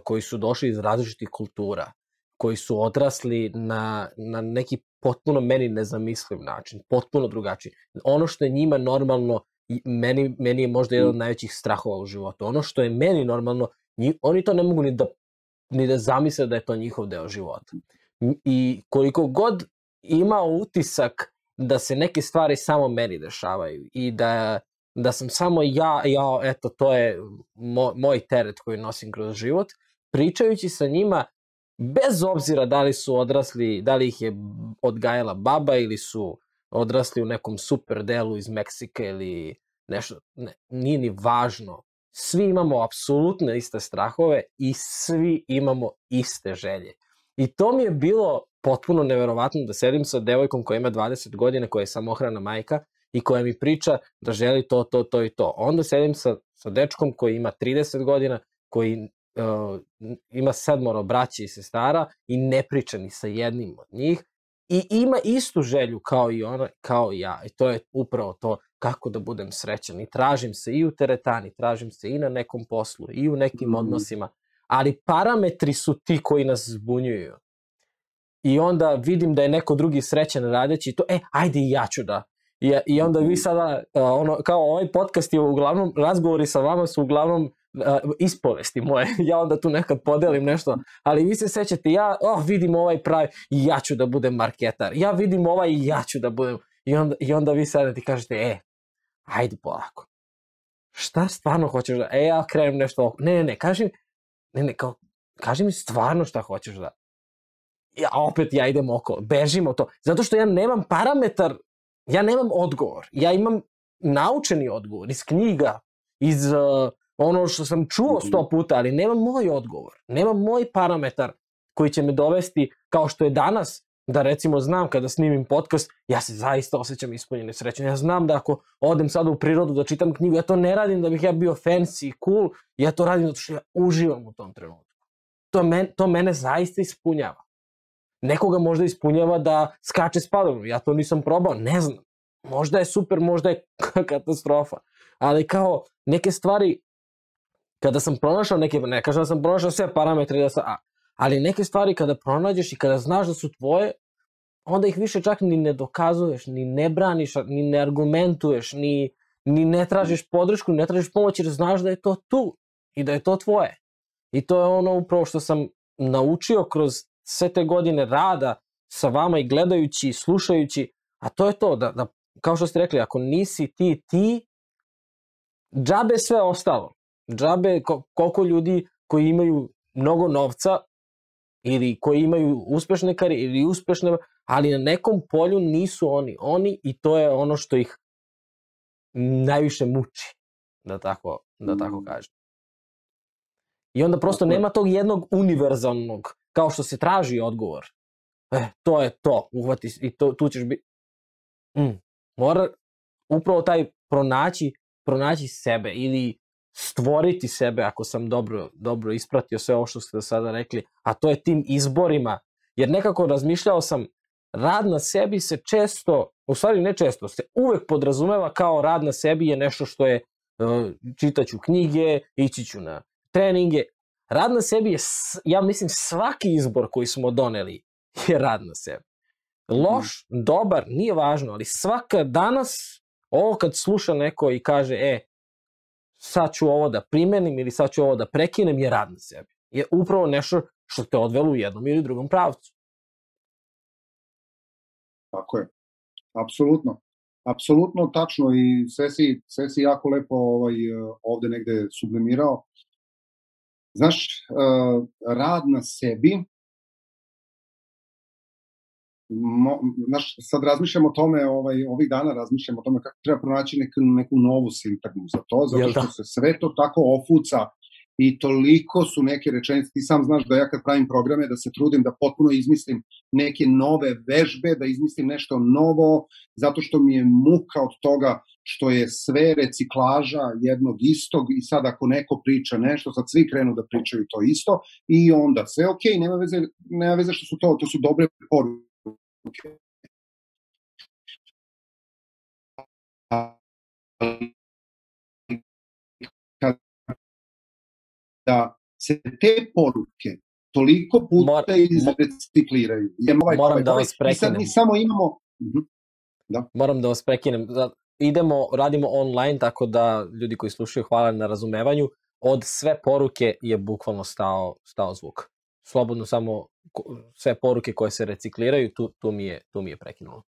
koji su došli iz različitih kultura, koji su odrasli na, na neki potpuno meni nezamisliv način, potpuno drugačiji. Ono što je njima normalno, meni, meni je možda jedan od mm. najvećih strahova u životu. Ono što je meni normalno, nji, oni to ne mogu ni da, ni da zamisle da je to njihov deo života. I koliko god ima utisak da se neke stvari samo meni dešavaju i da, da sam samo ja, ja, eto, to je mo, moj teret koji nosim kroz život, pričajući sa njima, bez obzira da li su odrasli, da li ih je odgajala baba ili su odrasli u nekom super delu iz Meksika ili nešto, ne, nije ni važno. Svi imamo apsolutno iste strahove i svi imamo iste želje. I to mi je bilo potpuno neverovatno da sedim sa devojkom koja ima 20 godina, koja je samohrana majka i koja mi priča da želi to, to, to i to. Onda sedim sa, sa dečkom koji ima 30 godina, koji uh, ima sedmoro braća i sestara i ne priča ni sa jednim od njih i ima istu želju kao i ona, kao i ja. I to je upravo to kako da budem srećan. I tražim se i u teretani, tražim se i na nekom poslu, i u nekim mm. odnosima, ali parametri su ti koji nas zbunjuju i onda vidim da je neko drugi srećan radeći to, e, ajde i ja ću da. I, i onda vi sada, uh, ono, kao ovaj podcast je uglavnom, razgovori sa vama su uglavnom uh, ispovesti moje. *laughs* ja onda tu nekad podelim nešto, ali vi se sećate, ja, oh, vidim ovaj pravi, i ja ću da budem marketar. Ja vidim ovaj i ja ću da budem. I onda, i onda vi sada ti kažete, e, ajde polako. Šta stvarno hoćeš da, e, ja krenem nešto, ne, ne, ne, kažem, ne, ne, kao, kaži mi stvarno šta hoćeš da... Ja, opet ja idem oko, bežim od to. Zato što ja nemam parametar, ja nemam odgovor. Ja imam naučeni odgovor iz knjiga, iz uh, ono što sam čuo sto Mhm. puta, ali nemam moj odgovor. Nemam moj parametar koji će me dovesti, kao što je danas, da recimo znam kada snimim podcast, ja se zaista osjećam ispunjen i srećan. Ja znam da ako odem sada u prirodu da čitam knjigu, ja to ne radim da bih ja bio fancy i cool, ja to radim zato što ja uživam u tom trenutku. To, men, to mene zaista ispunjava. Nekoga možda ispunjava da skače s ja to nisam probao, ne znam. Možda je super, možda je *laughs* katastrofa. Ali kao neke stvari, kada sam pronašao neke, ne kažem da sam pronašao sve parametre, da sam, a, ali neke stvari kada pronađeš i kada znaš da su tvoje, onda ih više čak ni ne dokazuješ, ni ne braniš, ni ne argumentuješ, ni, ni ne tražiš podršku, ne tražiš pomoć jer znaš da je to tu i da je to tvoje. I to je ono upravo što sam naučio kroz sve te godine rada sa vama i gledajući i slušajući, a to je to, da, da kao što ste rekli, ako nisi ti ti, džabe sve ostalo. Džabe ko, koliko ljudi koji imaju mnogo novca ili koji imaju uspešne karijere ili uspešne, ali na nekom polju nisu oni. Oni i to je ono što ih najviše muči, da tako, da tako kažem. I onda prosto nema tog jednog univerzalnog, kao što se traži odgovor. E, to je to, uhvati i to, tu ćeš biti. Mm. Mora upravo taj pronaći, pronaći sebe ili stvoriti sebe, ako sam dobro, dobro ispratio sve ovo što ste do sada rekli, a to je tim izborima. Jer nekako razmišljao sam, rad na sebi se često, u stvari ne često, se uvek podrazumeva kao rad na sebi je nešto što je uh, čitaću knjige, ići ću na treninge. Rad na sebi je, ja mislim, svaki izbor koji smo doneli je rad na sebi. Loš, dobar, nije važno, ali svaka danas, ovo kad sluša neko i kaže, e, sad ću ovo da primenim ili sad ću ovo da prekinem je rad na sebi. Je upravo nešto što te odvelo u jednom ili drugom pravcu. Tako je. Apsolutno. Apsolutno tačno i sve si, sve si jako lepo ovaj, eh, ovde negde sublimirao. Znaš, eh, rad na sebi, mo, znaš, sad razmišljam o tome, ovaj, ovih dana razmišljam o tome kako treba pronaći neku, neku novu sintagmu za to, zato što da? se sve to tako ofuca i toliko su neke rečenice, ti sam znaš da ja kad pravim programe, da se trudim da potpuno izmislim neke nove vežbe, da izmislim nešto novo, zato što mi je muka od toga što je sve reciklaža jednog istog i sad ako neko priča nešto, sad svi krenu da pričaju to isto i onda sve ok, nema veze, nema veze što su to, to su dobre poruke. Da se te poruke toliko puta Mor- izrecikliraju. Jer ovaj, Moram ovaj, da vas I sad mi prekinem. samo imamo... Mhm. Moram da vas prekinem. Da- Idemo, radimo online, tako da ljudi koji slušaju, hvala na razumevanju. Od sve poruke je bukvalno stao, stao zvuk. Slobodno samo sve poruke koje se recikliraju, tu, tu, mi, je, tu mi je prekinulo.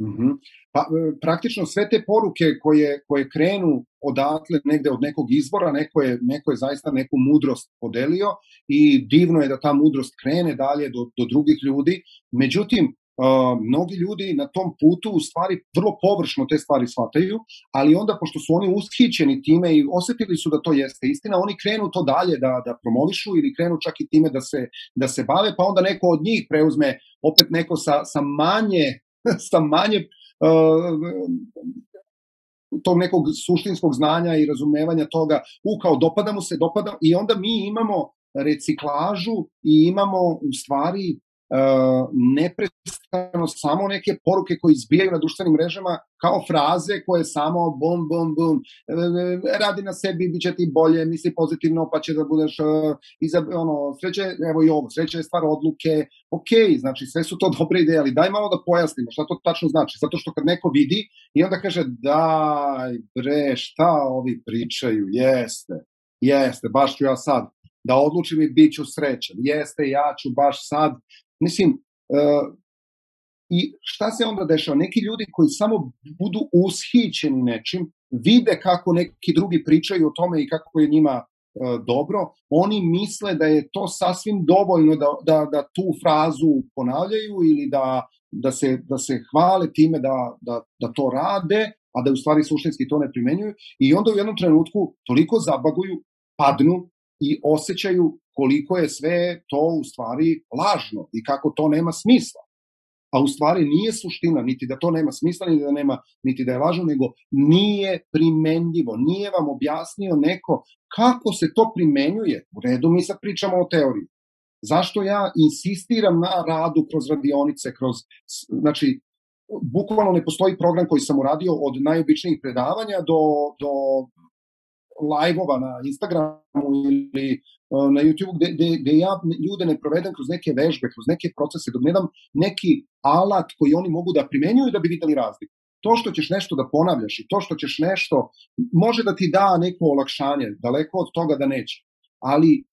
Mhm. Pa, e, praktično sve te poruke koje, koje krenu odatle negde od nekog izvora, neko je, neko je zaista neku mudrost podelio i divno je da ta mudrost krene dalje do, do drugih ljudi. Međutim, Uh, mnogi ljudi na tom putu u stvari vrlo površno te stvari shvataju, ali onda pošto su oni ushićeni time i osetili su da to jeste istina, oni krenu to dalje da, da promovišu ili krenu čak i time da se, da se bave, pa onda neko od njih preuzme opet neko sa, sa manje *laughs* sa manje uh, tog nekog suštinskog znanja i razumevanja toga, u kao dopada mu se, dopada, i onda mi imamo reciklažu i imamo u stvari neprestano samo neke poruke koje izbijaju na društvenim mrežama kao fraze koje samo bum, bum, bum, radi na sebi, bit će ti bolje, misli pozitivno, pa će da budeš uh, iza, ono, sreće, evo i ovo, sreće je stvar odluke, ok, znači sve su to dobre ideje, ali daj malo da pojasnimo šta to tačno znači, zato što kad neko vidi i onda kaže daj bre, šta ovi pričaju, jeste, jeste, baš ću ja sad da odlučim i bit ću srećan, jeste, ja ću baš sad, mislim, uh, i šta se onda dešava? Neki ljudi koji samo budu ushićeni nečim, vide kako neki drugi pričaju o tome i kako je njima dobro, oni misle da je to sasvim dovoljno da, da, da tu frazu ponavljaju ili da, da, se, da se hvale time da, da, da to rade, a da u stvari suštinski to ne primenjuju i onda u jednom trenutku toliko zabaguju, padnu i osjećaju koliko je sve to u stvari lažno i kako to nema smisla a u stvari nije suština, niti da to nema smisla, niti da, nema, niti da je važno, nego nije primenljivo, nije vam objasnio neko kako se to primenjuje. U redu, mi sad pričamo o teoriji. Zašto ja insistiram na radu kroz radionice, kroz, znači, bukvalno ne postoji program koji sam uradio od najobičnijih predavanja do, do live-ova na Instagramu ili na YouTube gde, gde, gde ja ljude ne provedem kroz neke vežbe, kroz neke procese, dok ne dam neki alat koji oni mogu da primenjuju da bi videli razliku. To što ćeš nešto da ponavljaš i to što ćeš nešto, može da ti da neko olakšanje, daleko od toga da neće. Ali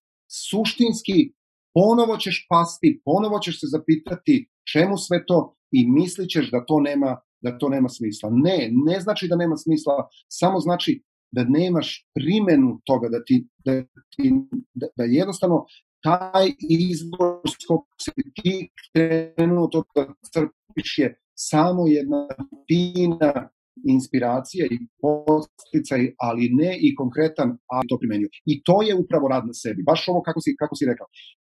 suštinski ponovo ćeš pasti, ponovo ćeš se zapitati čemu sve to i mislićeš da to nema da to nema smisla. Ne, ne znači da nema smisla, samo znači da nemaš primenu toga, da ti, da, ti, da, da jednostavno taj izbor s kog se ti krenuo to da crpiš je samo jedna fina inspiracija i posticaj, ali ne i konkretan, ali to primenju. I to je upravo rad na sebi. Baš ovo kako si, kako si rekao.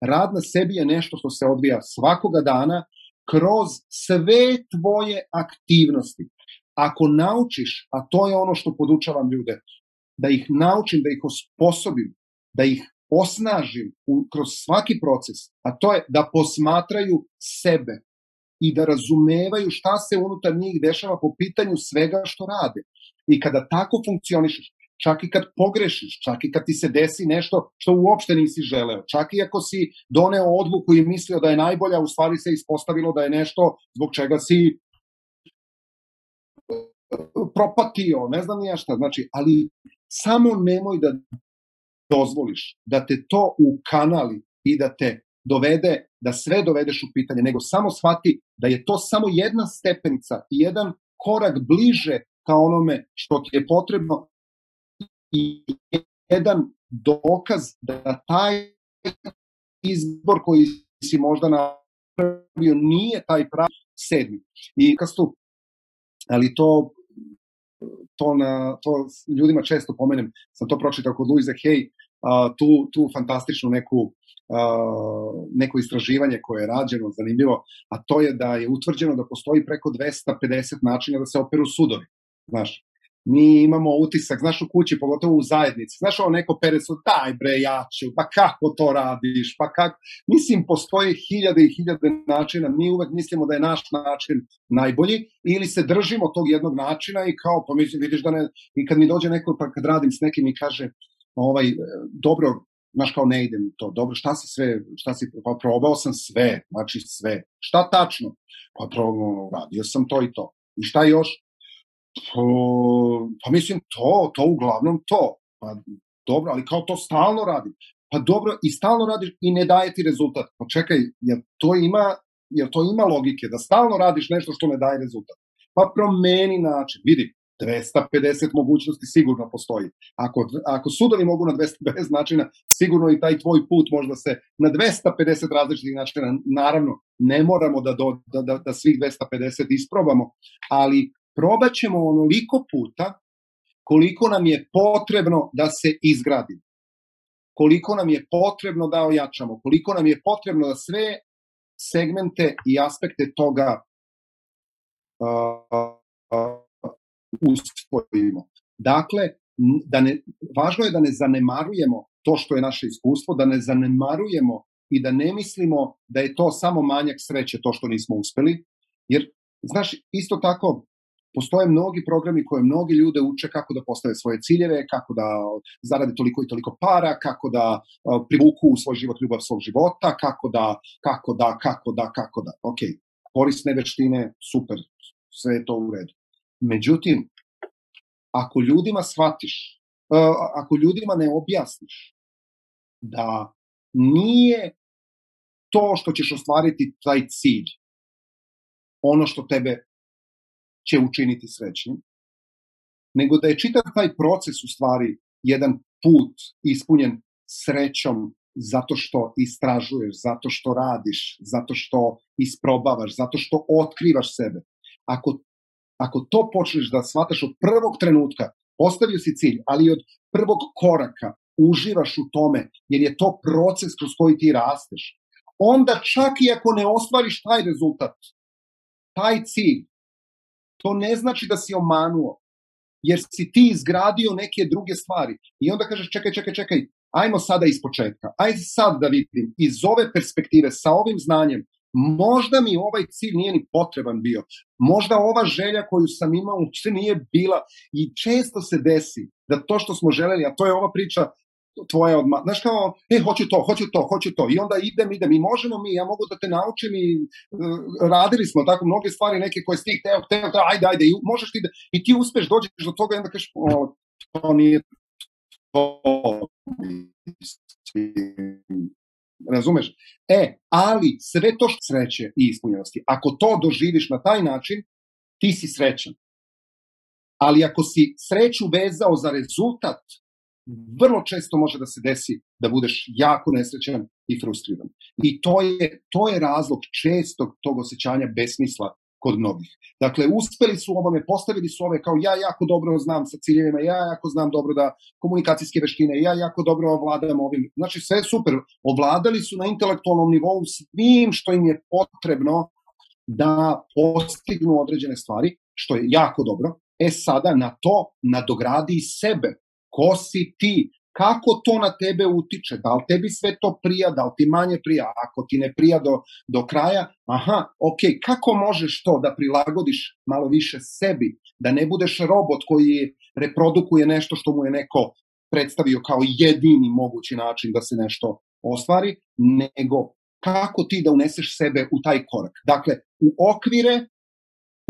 Rad na sebi je nešto što se odvija svakoga dana kroz sve tvoje aktivnosti ako naučiš, a to je ono što podučavam ljude, da ih naučim, da ih osposobim, da ih osnažim u, kroz svaki proces, a to je da posmatraju sebe i da razumevaju šta se unutar njih dešava po pitanju svega što rade. I kada tako funkcionišeš, čak i kad pogrešiš, čak i kad ti se desi nešto što uopšte nisi želeo, čak i ako si doneo odluku i mislio da je najbolja, u stvari se ispostavilo da je nešto zbog čega si propatio, ne znam nija šta, znači, ali samo nemoj da dozvoliš da te to ukanali i da te dovede, da sve dovedeš u pitanje, nego samo shvati da je to samo jedna stepenica i jedan korak bliže ka onome što ti je potrebno i jedan dokaz da taj izbor koji si možda napravio nije taj pravi sedmi. I kastu, ali to to, na, to ljudima često pomenem, sam to pročitao kod Luisa Hay, a, tu, tu fantastičnu neku a, neko istraživanje koje je rađeno, zanimljivo, a to je da je utvrđeno da postoji preko 250 načina da se operu sudovi. Znaš, mi imamo utisak, znaš u kući, pogotovo u zajednici, znaš ovo neko pere su, daj bre, ja ću, pa kako to radiš, pa kako, mislim, postoje hiljade i hiljade načina, mi uvek mislimo da je naš način najbolji, ili se držimo tog jednog načina i kao, pa mislim, vidiš da ne, i kad mi dođe neko, pa kad radim s nekim i kaže, ovaj, dobro, znaš kao ne idem to, dobro, šta si sve, šta si, pa probao sam sve, znači sve, šta tačno? Pa probao, radio sam to i to. I šta još? Pa mislim, to, to uglavnom to. Pa dobro, ali kao to stalno radim. Pa dobro, i stalno radiš i ne daje ti rezultat. Pa čekaj, jer to ima, jer to ima logike, da stalno radiš nešto što ne daje rezultat. Pa promeni način. Vidi, 250 mogućnosti sigurno postoji. Ako, ako sudovi mogu na 250 načina, sigurno i taj tvoj put možda se na 250 različitih načina, naravno, ne moramo da, do, da, da, da svih 250 isprobamo, ali probat ćemo onoliko puta koliko nam je potrebno da se izgradimo. Koliko nam je potrebno da ojačamo, koliko nam je potrebno da sve segmente i aspekte toga uh, uh, usvojimo. Dakle, da ne, važno je da ne zanemarujemo to što je naše iskustvo, da ne zanemarujemo i da ne mislimo da je to samo manjak sreće to što nismo uspeli, jer, znaš, isto tako, postoje mnogi programi koje mnogi ljude uče kako da postave svoje ciljeve, kako da zarade toliko i toliko para, kako da privuku u svoj život ljubav svog života, kako da, kako da, kako da, kako da. Ok, korisne veštine, super, sve je to u redu. Međutim, ako ljudima shvatiš, ako ljudima ne objasniš da nije to što ćeš ostvariti taj cilj, ono što tebe će učiniti srećnim, nego da je čitav taj proces u stvari jedan put ispunjen srećom zato što istražuješ, zato što radiš, zato što isprobavaš, zato što otkrivaš sebe. Ako, ako to počneš da shvataš od prvog trenutka, postavio si cilj, ali od prvog koraka uživaš u tome, jer je to proces kroz koji ti rasteš, onda čak i ako ne ostvariš taj rezultat, taj cilj, to ne znači da si omanuo, jer si ti izgradio neke druge stvari. I onda kažeš, čekaj, čekaj, čekaj, ajmo sada iz početka, ajde sad da vidim iz ove perspektive, sa ovim znanjem, možda mi ovaj cilj nije ni potreban bio. Možda ova želja koju sam imao uopšte nije bila i često se desi da to što smo želeli, a to je ova priča tvoje odma, znaš kao, e, hoću to, hoću to, hoću to, i onda idem, idem, i možemo mi, ja mogu da te naučim i uh, radili smo tako mnoge stvari, neke koje si ti hteo, hteo, ajde, ajde, i možeš ti da, i ti uspeš, dođeš do toga i onda kažeš, o, to nije to, razumeš? E, ali sve to što sreće i ispunjenosti, ako to doživiš na taj način, ti si srećan. Ali ako si sreću vezao za rezultat, vrlo često može da se desi da budeš jako nesrećan i frustriran. I to je, to je razlog čestog tog osjećanja besmisla kod mnogih. Dakle, uspeli su ovome, postavili su ove kao ja jako dobro znam sa ciljevima, ja jako znam dobro da komunikacijske veštine, ja jako dobro ovladam ovim. Znači, sve je super. Ovladali su na intelektualnom nivou svim što im je potrebno da postignu određene stvari, što je jako dobro. E sada na to nadogradi sebe ko si ti, kako to na tebe utiče, da li tebi sve to prija, da li ti manje prija, ako ti ne prija do, do kraja, aha, ok, kako možeš to da prilagodiš malo više sebi, da ne budeš robot koji reprodukuje nešto što mu je neko predstavio kao jedini mogući način da se nešto ostvari, nego kako ti da uneseš sebe u taj korak. Dakle, u okvire,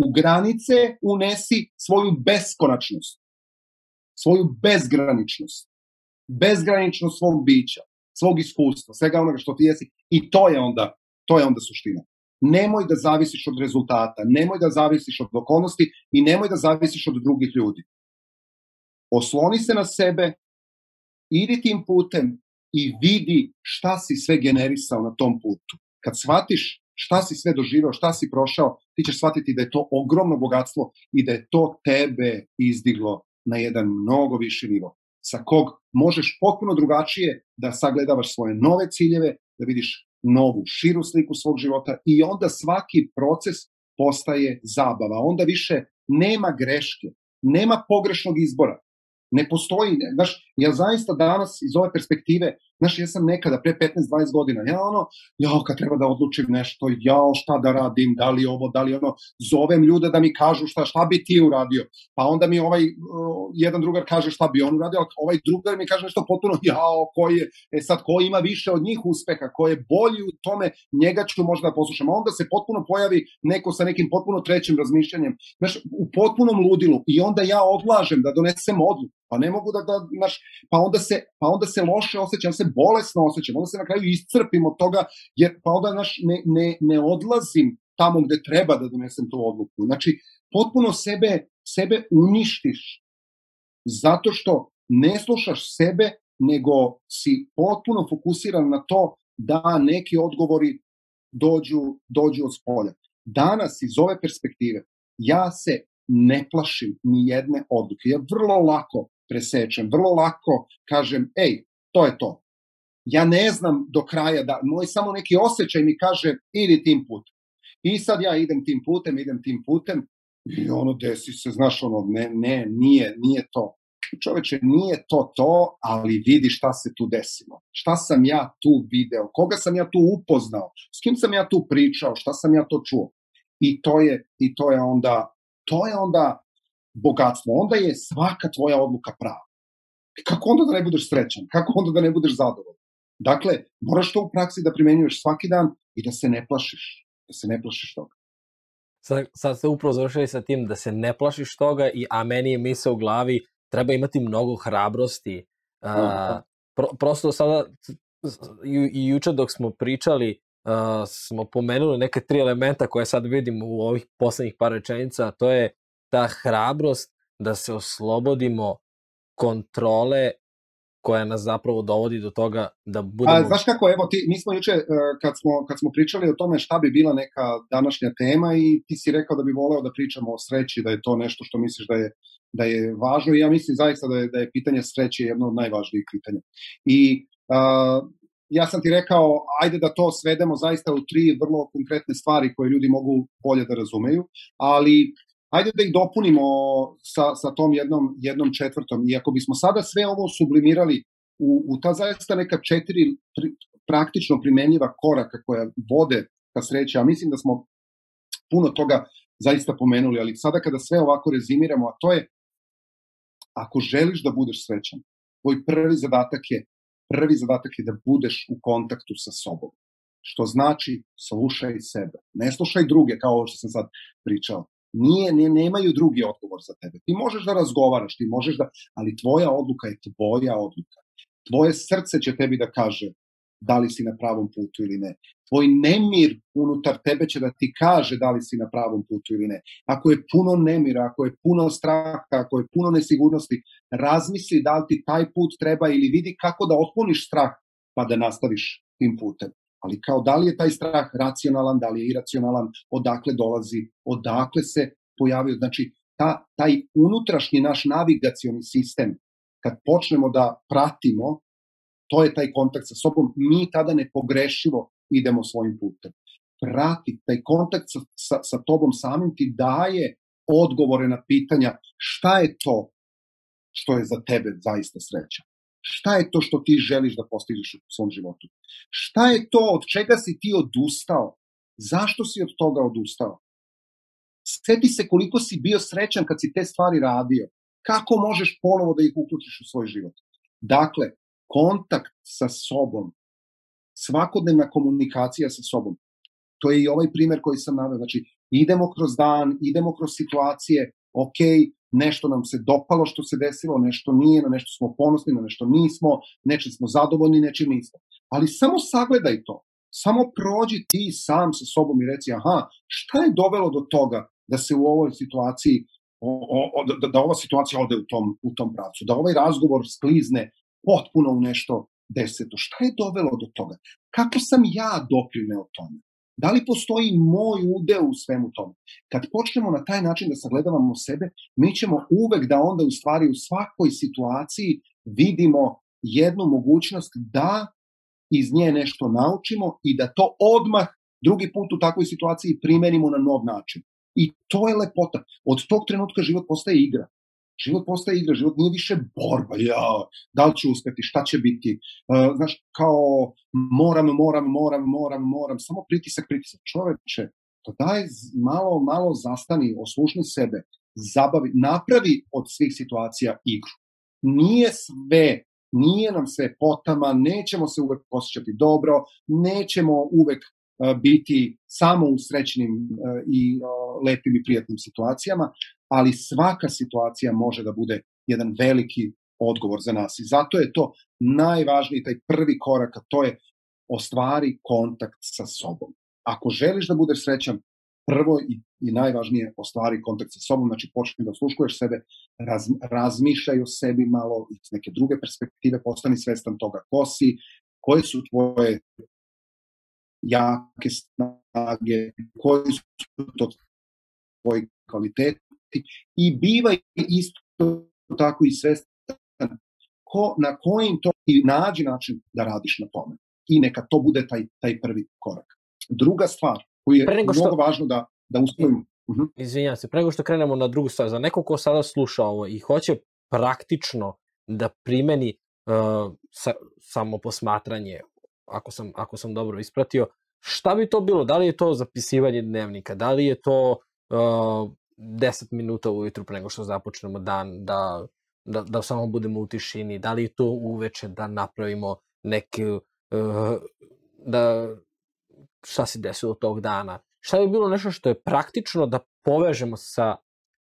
u granice unesi svoju beskonačnost svoju bezgraničnost, bezgraničnost svog bića, svog iskustva, svega onoga što ti jesi i to je onda, to je onda suština. Nemoj da zavisiš od rezultata, nemoj da zavisiš od okolnosti i nemoj da zavisiš od drugih ljudi. Osloni se na sebe, idi tim putem i vidi šta si sve generisao na tom putu. Kad shvatiš šta si sve doživao, šta si prošao, ti ćeš shvatiti da je to ogromno bogatstvo i da je to tebe izdiglo na jedan mnogo viši nivo, sa kog možeš potpuno drugačije da sagledavaš svoje nove ciljeve, da vidiš novu, širu sliku svog života i onda svaki proces postaje zabava. Onda više nema greške, nema pogrešnog izbora. Ne postoji, znaš, ja zaista danas iz ove perspektive, znaš, ja sam nekada pre 15-20 godina, ja ono, ja kad treba da odlučim nešto, ja šta da radim, da li ovo, da li ono, zovem ljude da mi kažu šta, šta bi ti uradio, pa onda mi ovaj uh, jedan drugar kaže šta bi on uradio, ovaj drugar mi kaže nešto potpuno, *laughs* jao, koji je, e sad, ko ima više od njih uspeha, ko je bolji u tome, njega ću možda da poslušam, a onda se potpuno pojavi neko sa nekim potpuno trećim razmišljanjem, znaš, u potpunom ludilu. I onda ja odlažem da donesem odluku, pa ne mogu da, da znaš, pa onda se, pa onda se loše osjećam, se bolesno osjećam, onda se na kraju iscrpim od toga, jer pa onda znaš, ne, ne, ne odlazim tamo gde treba da donesem tu odluku. Znači, potpuno sebe, sebe uništiš zato što ne slušaš sebe, nego si potpuno fokusiran na to da neki odgovori dođu, dođu od spolja. Danas iz ove perspektive ja se ne plašim ni jedne odluke. Ja vrlo lako presečem. Vrlo lako kažem, ej, to je to. Ja ne znam do kraja da, moj samo neki osjećaj mi kaže, idi tim putem. I sad ja idem tim putem, idem tim putem i ono desi se, znaš, ono, ne, ne, nije, nije to. Čoveče, nije to to, ali vidi šta se tu desilo. Šta sam ja tu video, koga sam ja tu upoznao, s kim sam ja tu pričao, šta sam ja to čuo. I to je, i to je onda, to je onda bogatstvo, onda je svaka tvoja odluka prava. Kako onda da ne budeš srećan? Kako onda da ne budeš zadovoljan? Dakle, moraš to u praksi da primenjuješ svaki dan i da se ne plašiš. Da se ne plašiš toga. Sad, sad ste upravo završili sa tim da se ne plašiš toga, i, a meni je misle u glavi, treba imati mnogo hrabrosti. Uh, pro, prosto sada, i, i juče dok smo pričali, uh, smo pomenuli neke tri elementa koje sad vidim u ovih poslednjih par rečenica, to je ta hrabrost da se oslobodimo kontrole koja nas zapravo dovodi do toga da budemo... A, znaš kako, evo, ti, mi smo juče, e, kad smo, kad smo pričali o tome šta bi bila neka današnja tema i ti si rekao da bi voleo da pričamo o sreći, da je to nešto što misliš da je, da je važno i ja mislim zaista da je, da je pitanje sreće jedno od najvažnijih pitanja. I a, ja sam ti rekao, ajde da to svedemo zaista u tri vrlo konkretne stvari koje ljudi mogu bolje da razumeju, ali ajde da ih dopunimo sa, sa tom jednom, jednom četvrtom. I ako bismo sada sve ovo sublimirali u, u ta zaista neka četiri pri, praktično primenjiva koraka koja vode ka sreći, a mislim da smo puno toga zaista pomenuli, ali sada kada sve ovako rezimiramo, a to je ako želiš da budeš srećan, tvoj prvi zadatak je prvi zadatak je da budeš u kontaktu sa sobom. Što znači slušaj sebe. Ne slušaj druge, kao ovo što sam sad pričao. Nije, ne, nemaju drugi odgovor za tebe. Ti možeš da razgovaraš, ti možeš da, ali tvoja odluka je tvoja odluka. Tvoje srce će tebi da kaže da li si na pravom putu ili ne. Tvoj nemir unutar tebe će da ti kaže da li si na pravom putu ili ne. Ako je puno nemira, ako je puno straha, ako je puno nesigurnosti, razmisli da li ti taj put treba ili vidi kako da otpuniš strah pa da nastaviš tim putem. Ali kao da li je taj strah racionalan, da li je iracionalan, odakle dolazi, odakle se pojavio. Znači, ta, taj unutrašnji naš navigacioni sistem, kad počnemo da pratimo to je taj kontakt sa sobom, mi tada nepogrešivo idemo svojim putem. Prati, taj kontakt sa, sa, sa tobom samim ti daje odgovore na pitanja šta je to što je za tebe zaista sreća. Šta je to što ti želiš da postižeš u svom životu? Šta je to od čega si ti odustao? Zašto si od toga odustao? Sveti se koliko si bio srećan kad si te stvari radio. Kako možeš ponovo da ih uključiš u svoj život? Dakle, kontakt sa sobom, svakodnevna komunikacija sa sobom. To je i ovaj primer koji sam naveo. Znači, idemo kroz dan, idemo kroz situacije, ok, nešto nam se dopalo što se desilo, nešto nije, na nešto smo ponosni, na nešto nismo, nečim smo zadovoljni, nečim nismo. Ali samo sagledaj to. Samo prođi ti sam sa sobom i reci, aha, šta je dovelo do toga da se u ovoj situaciji o, o, da, da ova situacija ode u tom, u tom pravcu, da ovaj razgovor sklizne potpuno u nešto deseto. Šta je dovelo do toga? Kako sam ja doprineo tome? Da li postoji moj udeo u svemu tome? Kad počnemo na taj način da sagledavamo sebe, mi ćemo uvek da onda u stvari u svakoj situaciji vidimo jednu mogućnost da iz nje nešto naučimo i da to odmah drugi put u takvoj situaciji primenimo na nov način. I to je lepota. Od tog trenutka život postaje igra. Život postaje igra, život nije više borba, ja, da li ću uspeti, šta će biti, uh, znaš, kao moram, moram, moram, moram, moram, samo pritisak, pritisak. Čoveče, to daj malo, malo zastani, oslušni sebe, zabavi, napravi od svih situacija igru. Nije sve, nije nam sve potama, nećemo se uvek posjećati dobro, nećemo uvek uh, biti samo u srećnim uh, i lepim i prijatnim situacijama, ali svaka situacija može da bude jedan veliki odgovor za nas. I zato je to najvažniji, taj prvi korak, a to je ostvari kontakt sa sobom. Ako želiš da budeš srećan, prvo i, i najvažnije ostvari kontakt sa sobom, znači počni da sluškuješ sebe, raz, razmišljaj o sebi malo iz neke druge perspektive, postani svestan toga ko si, koje su tvoje jake snage, koji su to tvoji kvaliteti, i biva isto tako i svestan ko, na kojim to i nađi način da radiš na tome. I neka to bude taj, taj prvi korak. Druga stvar koju je što... mnogo važno da, da uspojimo. Uh -huh. Izvinjam se, prego što krenemo na drugu stvar, za neko ko sada sluša ovo i hoće praktično da primeni uh, sa, samo posmatranje, ako sam, ako sam dobro ispratio, šta bi to bilo? Da li je to zapisivanje dnevnika? Da li je to uh, 10 minuta ujutru pre nego što započnemo dan, da, da, da samo budemo u tišini, da li to uveče da napravimo neke, uh, da šta se desilo tog dana. Šta bi bilo nešto što je praktično da povežemo sa,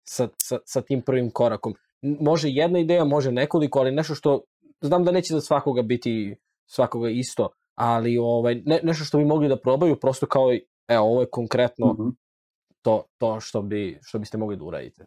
sa, sa, sa tim prvim korakom. Može jedna ideja, može nekoliko, ali nešto što, znam da neće za svakoga biti svakoga isto, ali ovaj, ne, nešto što bi mogli da probaju, prosto kao, evo, ovo je konkretno, mm -hmm to, to što, bi, što biste mogli da uradite.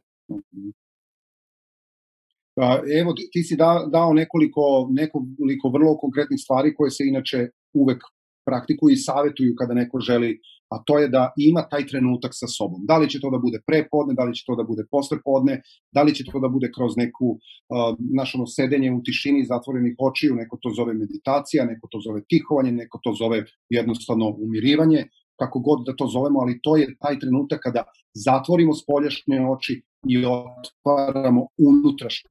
Pa, evo, ti si da, dao nekoliko, nekoliko vrlo konkretnih stvari koje se inače uvek praktikuju i savetuju kada neko želi, a to je da ima taj trenutak sa sobom. Da li će to da bude prepodne, da li će to da bude poslepodne, da li će to da bude kroz neku uh, ono sedenje u tišini zatvorenih očiju, neko to zove meditacija, neko to zove tihovanje, neko to zove jednostavno umirivanje, kako god da to zovemo, ali to je taj trenutak kada zatvorimo spoljašnje oči i otvaramo unutrašnje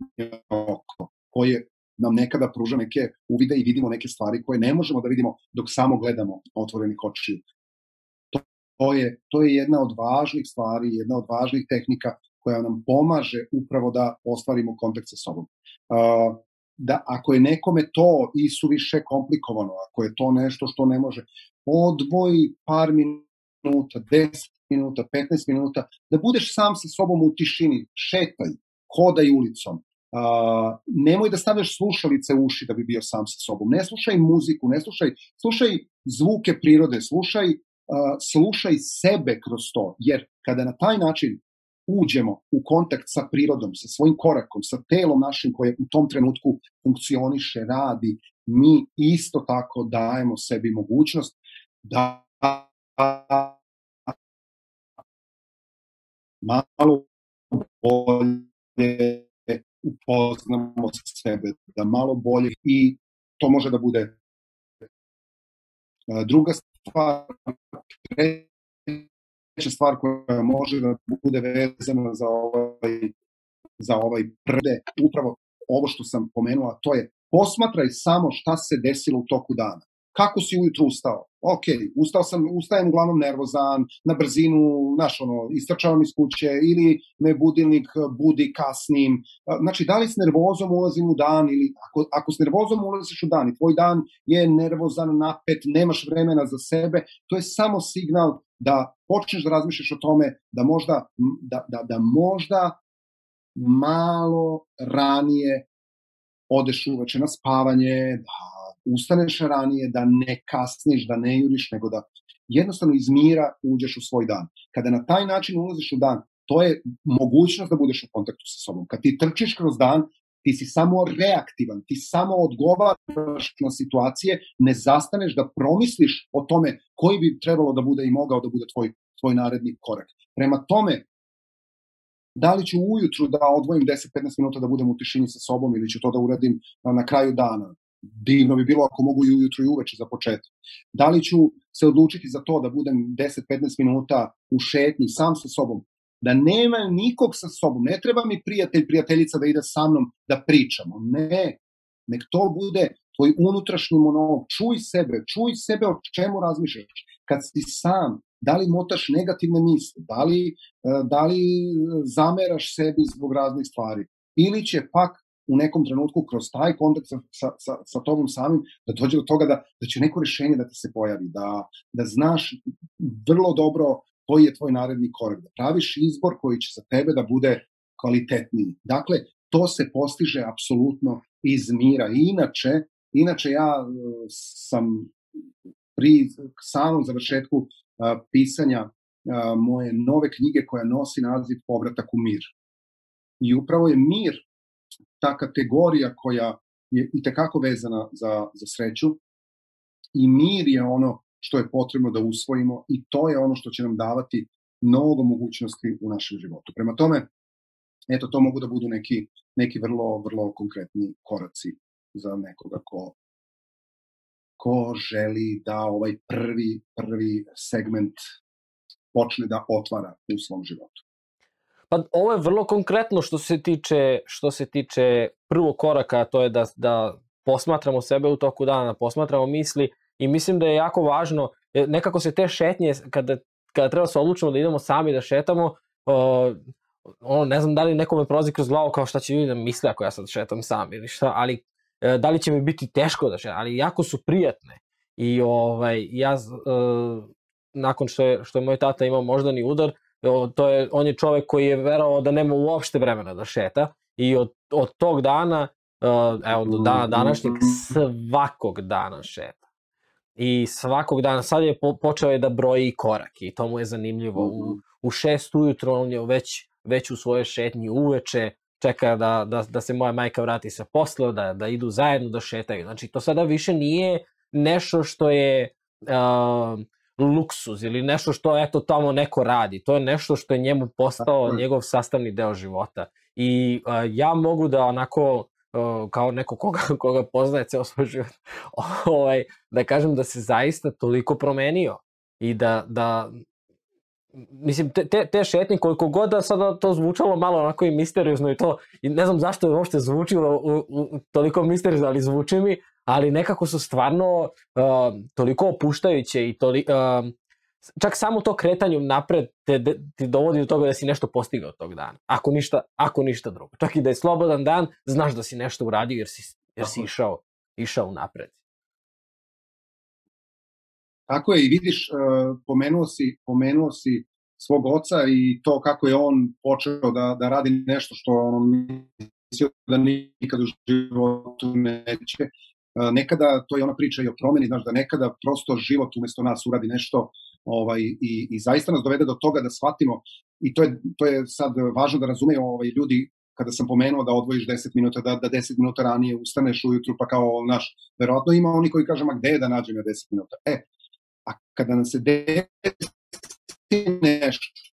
oko, koje nam nekada pruža neke uvide i vidimo neke stvari koje ne možemo da vidimo dok samo gledamo otvorenih očiju. To, to, je, to je jedna od važnih stvari, jedna od važnih tehnika koja nam pomaže upravo da ostvarimo kontakt sa sobom. Uh, da ako je nekome to i su više komplikovano, ako je to nešto što ne može, odvoji par minuta, 10 minuta, 15 minuta, da budeš sam sa sobom u tišini, šetaj, hodaj ulicom, Uh, nemoj da stavljaš slušalice u uši da bi bio sam sa sobom. Ne slušaj muziku, ne slušaj, slušaj zvuke prirode, slušaj, uh, slušaj sebe kroz to, jer kada na taj način uđemo u kontakt sa prirodom, sa svojim korakom, sa telom našim koje u tom trenutku funkcioniše, radi, mi isto tako dajemo sebi mogućnost da malo bolje upoznamo sebe, da malo bolje i to može da bude druga stvar, treća stvar koja može da bude vezana za ovaj, za ovaj prde, upravo ovo što sam pomenuo, to je posmatraj samo šta se desilo u toku dana. Kako si ujutru ustao? Ok, ustao sam, ustajem uglavnom nervozan, na brzinu, znaš, ono, istračavam iz kuće ili me budilnik budi kasnim. Znači, da li s nervozom ulazim u dan ili ako, ako s nervozom ulaziš u dan i tvoj dan je nervozan, napet, nemaš vremena za sebe, to je samo signal da počneš da razmišljaš o tome da možda, da, da, da možda malo ranije odeš uveče na spavanje, da ustaneš ranije, da ne kasniš, da ne juriš, nego da jednostavno iz mira uđeš u svoj dan. Kada na taj način ulaziš u dan, to je mogućnost da budeš u kontaktu sa sobom. Kad ti trčiš kroz dan, ti si samo reaktivan, ti samo odgovaraš na situacije, ne zastaneš da promisliš o tome koji bi trebalo da bude i mogao da bude tvoj, tvoj naredni korak. Prema tome, da li ću ujutru da odvojim 10-15 minuta da budem u tišini sa sobom ili ću to da uradim na kraju dana divno bi bilo ako mogu i ujutru i uveče za početak. Da li ću se odlučiti za to da budem 10-15 minuta u šetnji sam sa sobom, da nema nikog sa sobom, ne treba mi prijatelj, prijateljica da ide sa mnom da pričamo, ne, nek to bude tvoj unutrašnji monolog, čuj sebe, čuj sebe o čemu razmišljaš, kad si sam, da li motaš negativne misle, da li, eh, da li zameraš sebi zbog raznih stvari, ili će pak u nekom trenutku kroz taj kontakt sa, sa, sa, sa tobom samim da dođe do toga da, da će neko rešenje da ti se pojavi, da, da znaš vrlo dobro koji je tvoj naredni korak, da praviš izbor koji će za tebe da bude kvalitetniji. Dakle, to se postiže apsolutno iz mira. I inače, inače ja e, sam pri samom završetku uh, pisanja uh, moje nove knjige koja nosi naziv Povratak u mir. I upravo je mir ta kategorija koja je i tekako vezana za, za sreću i mir je ono što je potrebno da usvojimo i to je ono što će nam davati mnogo mogućnosti u našem životu. Prema tome, eto, to mogu da budu neki, neki vrlo, vrlo konkretni koraci za nekoga ko, ko želi da ovaj prvi, prvi segment počne da otvara u svom životu. Pa ovo je vrlo konkretno što se tiče, što se tiče prvog koraka, to je da, da posmatramo sebe u toku dana, da posmatramo misli i mislim da je jako važno, e, nekako se te šetnje, kada, kada treba se odlučimo da idemo sami da šetamo, uh, ono, ne znam da li nekome prozi kroz glavu kao šta će ljudi da misle ako ja sad šetam sam ili šta, ali uh, da li će mi biti teško da šetam, ali jako su prijatne. I ovaj, ja, uh, nakon što je, što je moj tata imao moždani udar, to je, on je čovek koji je verovao da nema uopšte vremena da šeta i od, od tog dana, uh, evo do dana današnjeg, svakog dana šeta. I svakog dana, sad je po, počeo je da broji korak i to mu je zanimljivo. U, u šest ujutro on je već, već u svojoj šetnji uveče, čeka da, da, da se moja majka vrati sa posla, da, da idu zajedno da šetaju. Znači, to sada više nije nešto što je uh, luksuz ili nešto što eto tamo neko radi. To je nešto što je njemu postao njegov sastavni deo života. I uh, ja mogu da onako uh, kao neko koga, *laughs* koga poznaje ceo svoj život, *laughs* ovaj, da kažem da se zaista toliko promenio i da, da mislim, te, te, te šetnje, koliko god da sada to zvučalo malo onako i misteriozno i to, i ne znam zašto je uopšte zvučilo u, u, toliko misteriozno, ali zvuči mi, ali nekako su stvarno uh, toliko opuštajuće i toli, uh, čak samo to kretanje napred te, te, ti dovodi do toga da si nešto postigao tog dana. Ako ništa, ako ništa drugo. Čak i da je slobodan dan, znaš da si nešto uradio jer si, jer si išao, išao napred. Tako je, i vidiš, uh, pomenuo, si, pomenuo si svog oca i to kako je on počeo da, da radi nešto što ono, mislio da nikad u životu neće. Uh, nekada, to je ona priča i o promeni, znaš, da nekada prosto život umesto nas uradi nešto ovaj, i, i zaista nas dovede do toga da shvatimo, i to je, to je sad važno da razumeju ovaj, ljudi kada sam pomenuo da odvojiš 10 minuta, da, da 10 minuta ranije ustaneš ujutru, pa kao naš, verovatno ima oni koji kažu, ma gde je da nađem ja 10 minuta? E, A kada nam se desi nešto što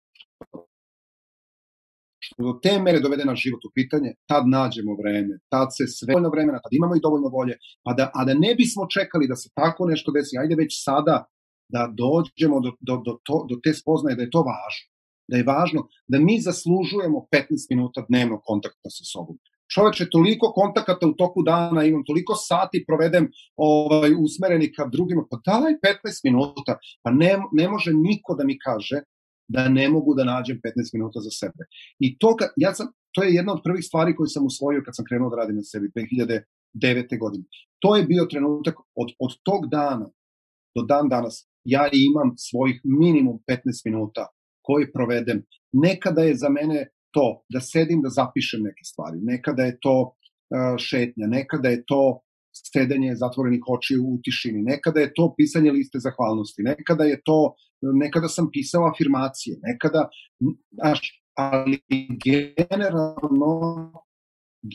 do te mere dovede naš život u pitanje, tad nađemo vreme, tad se sve dovoljno vremena, tad imamo i dovoljno volje, a da, a da ne bismo čekali da se tako nešto desi, ajde već sada da dođemo do, do, do, to, do te spoznaje da je to važno, da je važno da mi zaslužujemo 15 minuta dnevno kontakta sa sobom. Čoveče, toliko kontakata u toku dana, imam toliko sati provedem ovaj, usmereni ka drugima, pa daj 15 minuta, pa ne, ne može niko da mi kaže da ne mogu da nađem 15 minuta za sebe. I to, kad, ja sam, to je jedna od prvih stvari koju sam usvojio kad sam krenuo da radim na sebi 2009. godine. To je bio trenutak od, od tog dana do dan danas ja imam svojih minimum 15 minuta koji provedem. Nekada je za mene to da sedim da zapišem neke stvari, nekada je to uh, šetnja, nekada je to sedenje zatvorenih očiju u tišini, nekada je to pisanje liste zahvalnosti, nekada je to, nekada sam pisao afirmacije, nekada, znaš, ali generalno,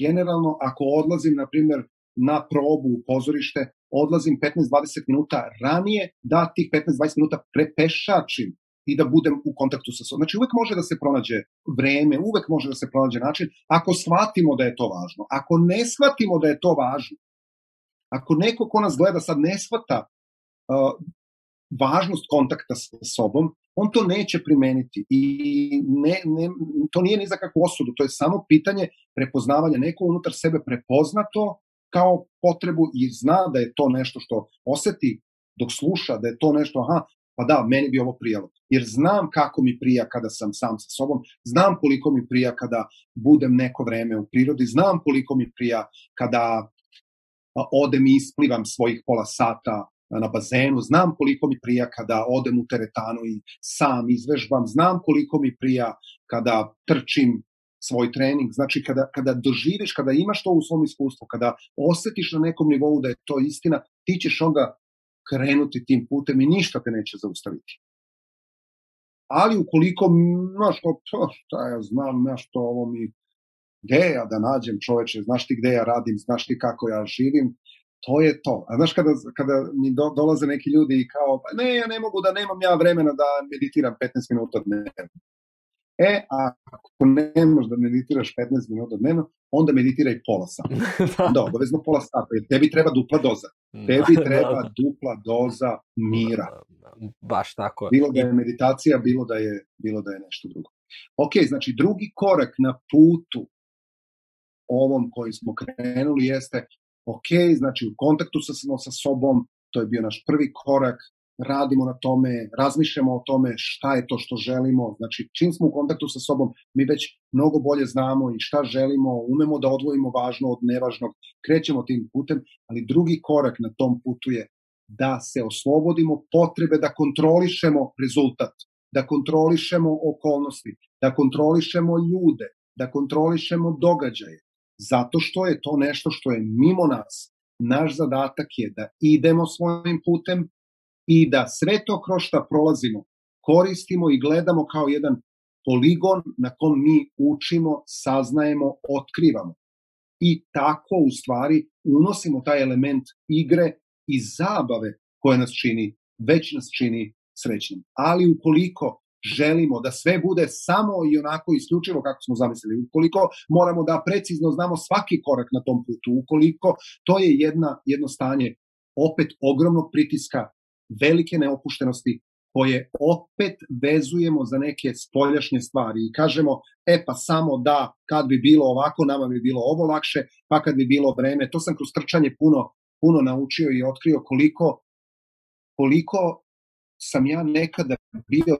generalno ako odlazim, na primjer, na probu u pozorište, odlazim 15-20 minuta ranije, da tih 15-20 minuta prepešačim i da budem u kontaktu sa sobom. Znači uvek može da se pronađe vreme, uvek može da se pronađe način, ako shvatimo da je to važno. Ako ne shvatimo da je to važno, ako neko ko nas gleda sad ne shvata uh, važnost kontakta sa sobom, on to neće primeniti i ne, ne, to nije ni za kakvu osudu, to je samo pitanje prepoznavanja. Neko unutar sebe prepozna to kao potrebu i zna da je to nešto što oseti dok sluša, da je to nešto, aha, pa da, meni bi ovo prijalo. Jer znam kako mi prija kada sam sam sa sobom, znam koliko mi prija kada budem neko vreme u prirodi, znam koliko mi prija kada odem i isplivam svojih pola sata na bazenu, znam koliko mi prija kada odem u teretanu i sam izvežbam, znam koliko mi prija kada trčim svoj trening, znači kada, kada doživiš, kada imaš to u svom iskustvu, kada osetiš na nekom nivou da je to istina, ti ćeš onda krenuti tim putem i ništa te neće zaustaviti. Ali ukoliko, znaš, to, šta ja znam, znaš, to ovo mi, gde ja da nađem čoveče, znaš ti gde ja radim, znaš ti kako ja živim, to je to. A znaš kada, kada mi do, dolaze neki ljudi i kao, pa ne, ja ne mogu da nemam ja vremena da meditiram 15 minuta dnevno. E, ako ne možeš da meditiraš 15 minuta dnevno, onda meditiraj pola sata. *laughs* da. obavezno pola sata, jer tebi treba dupla doza. Da, tebi *laughs* treba da, da. dupla doza mira. Da, baš tako. Bilo da je meditacija, bilo da je, bilo da je nešto drugo. Ok, znači drugi korak na putu ovom koji smo krenuli jeste ok, znači u kontaktu sa, sa sobom, to je bio naš prvi korak, radimo na tome, razmišljamo o tome šta je to što želimo, znači čim smo u kontaktu sa sobom, mi već mnogo bolje znamo i šta želimo, umemo da odvojimo važno od nevažnog, krećemo tim putem, ali drugi korak na tom putu je da se oslobodimo potrebe da kontrolišemo rezultat, da kontrolišemo okolnosti, da kontrolišemo ljude, da kontrolišemo događaje, zato što je to nešto što je mimo nas. Naš zadatak je da idemo svojim putem, i da sve to kroz šta prolazimo koristimo i gledamo kao jedan poligon na kom mi učimo, saznajemo, otkrivamo. I tako u stvari unosimo taj element igre i zabave koja nas čini, već nas čini srećnim. Ali ukoliko želimo da sve bude samo i onako isključivo kako smo zamislili, ukoliko moramo da precizno znamo svaki korak na tom putu, ukoliko to je jedna, jedno stanje opet ogromnog pritiska, velike neopuštenosti, koje opet vezujemo za neke spoljašnje stvari i kažemo, e pa samo da, kad bi bilo ovako, nama bi bilo ovo lakše, pa kad bi bilo vreme, to sam kroz trčanje puno, puno naučio i otkrio koliko, koliko sam ja nekada bio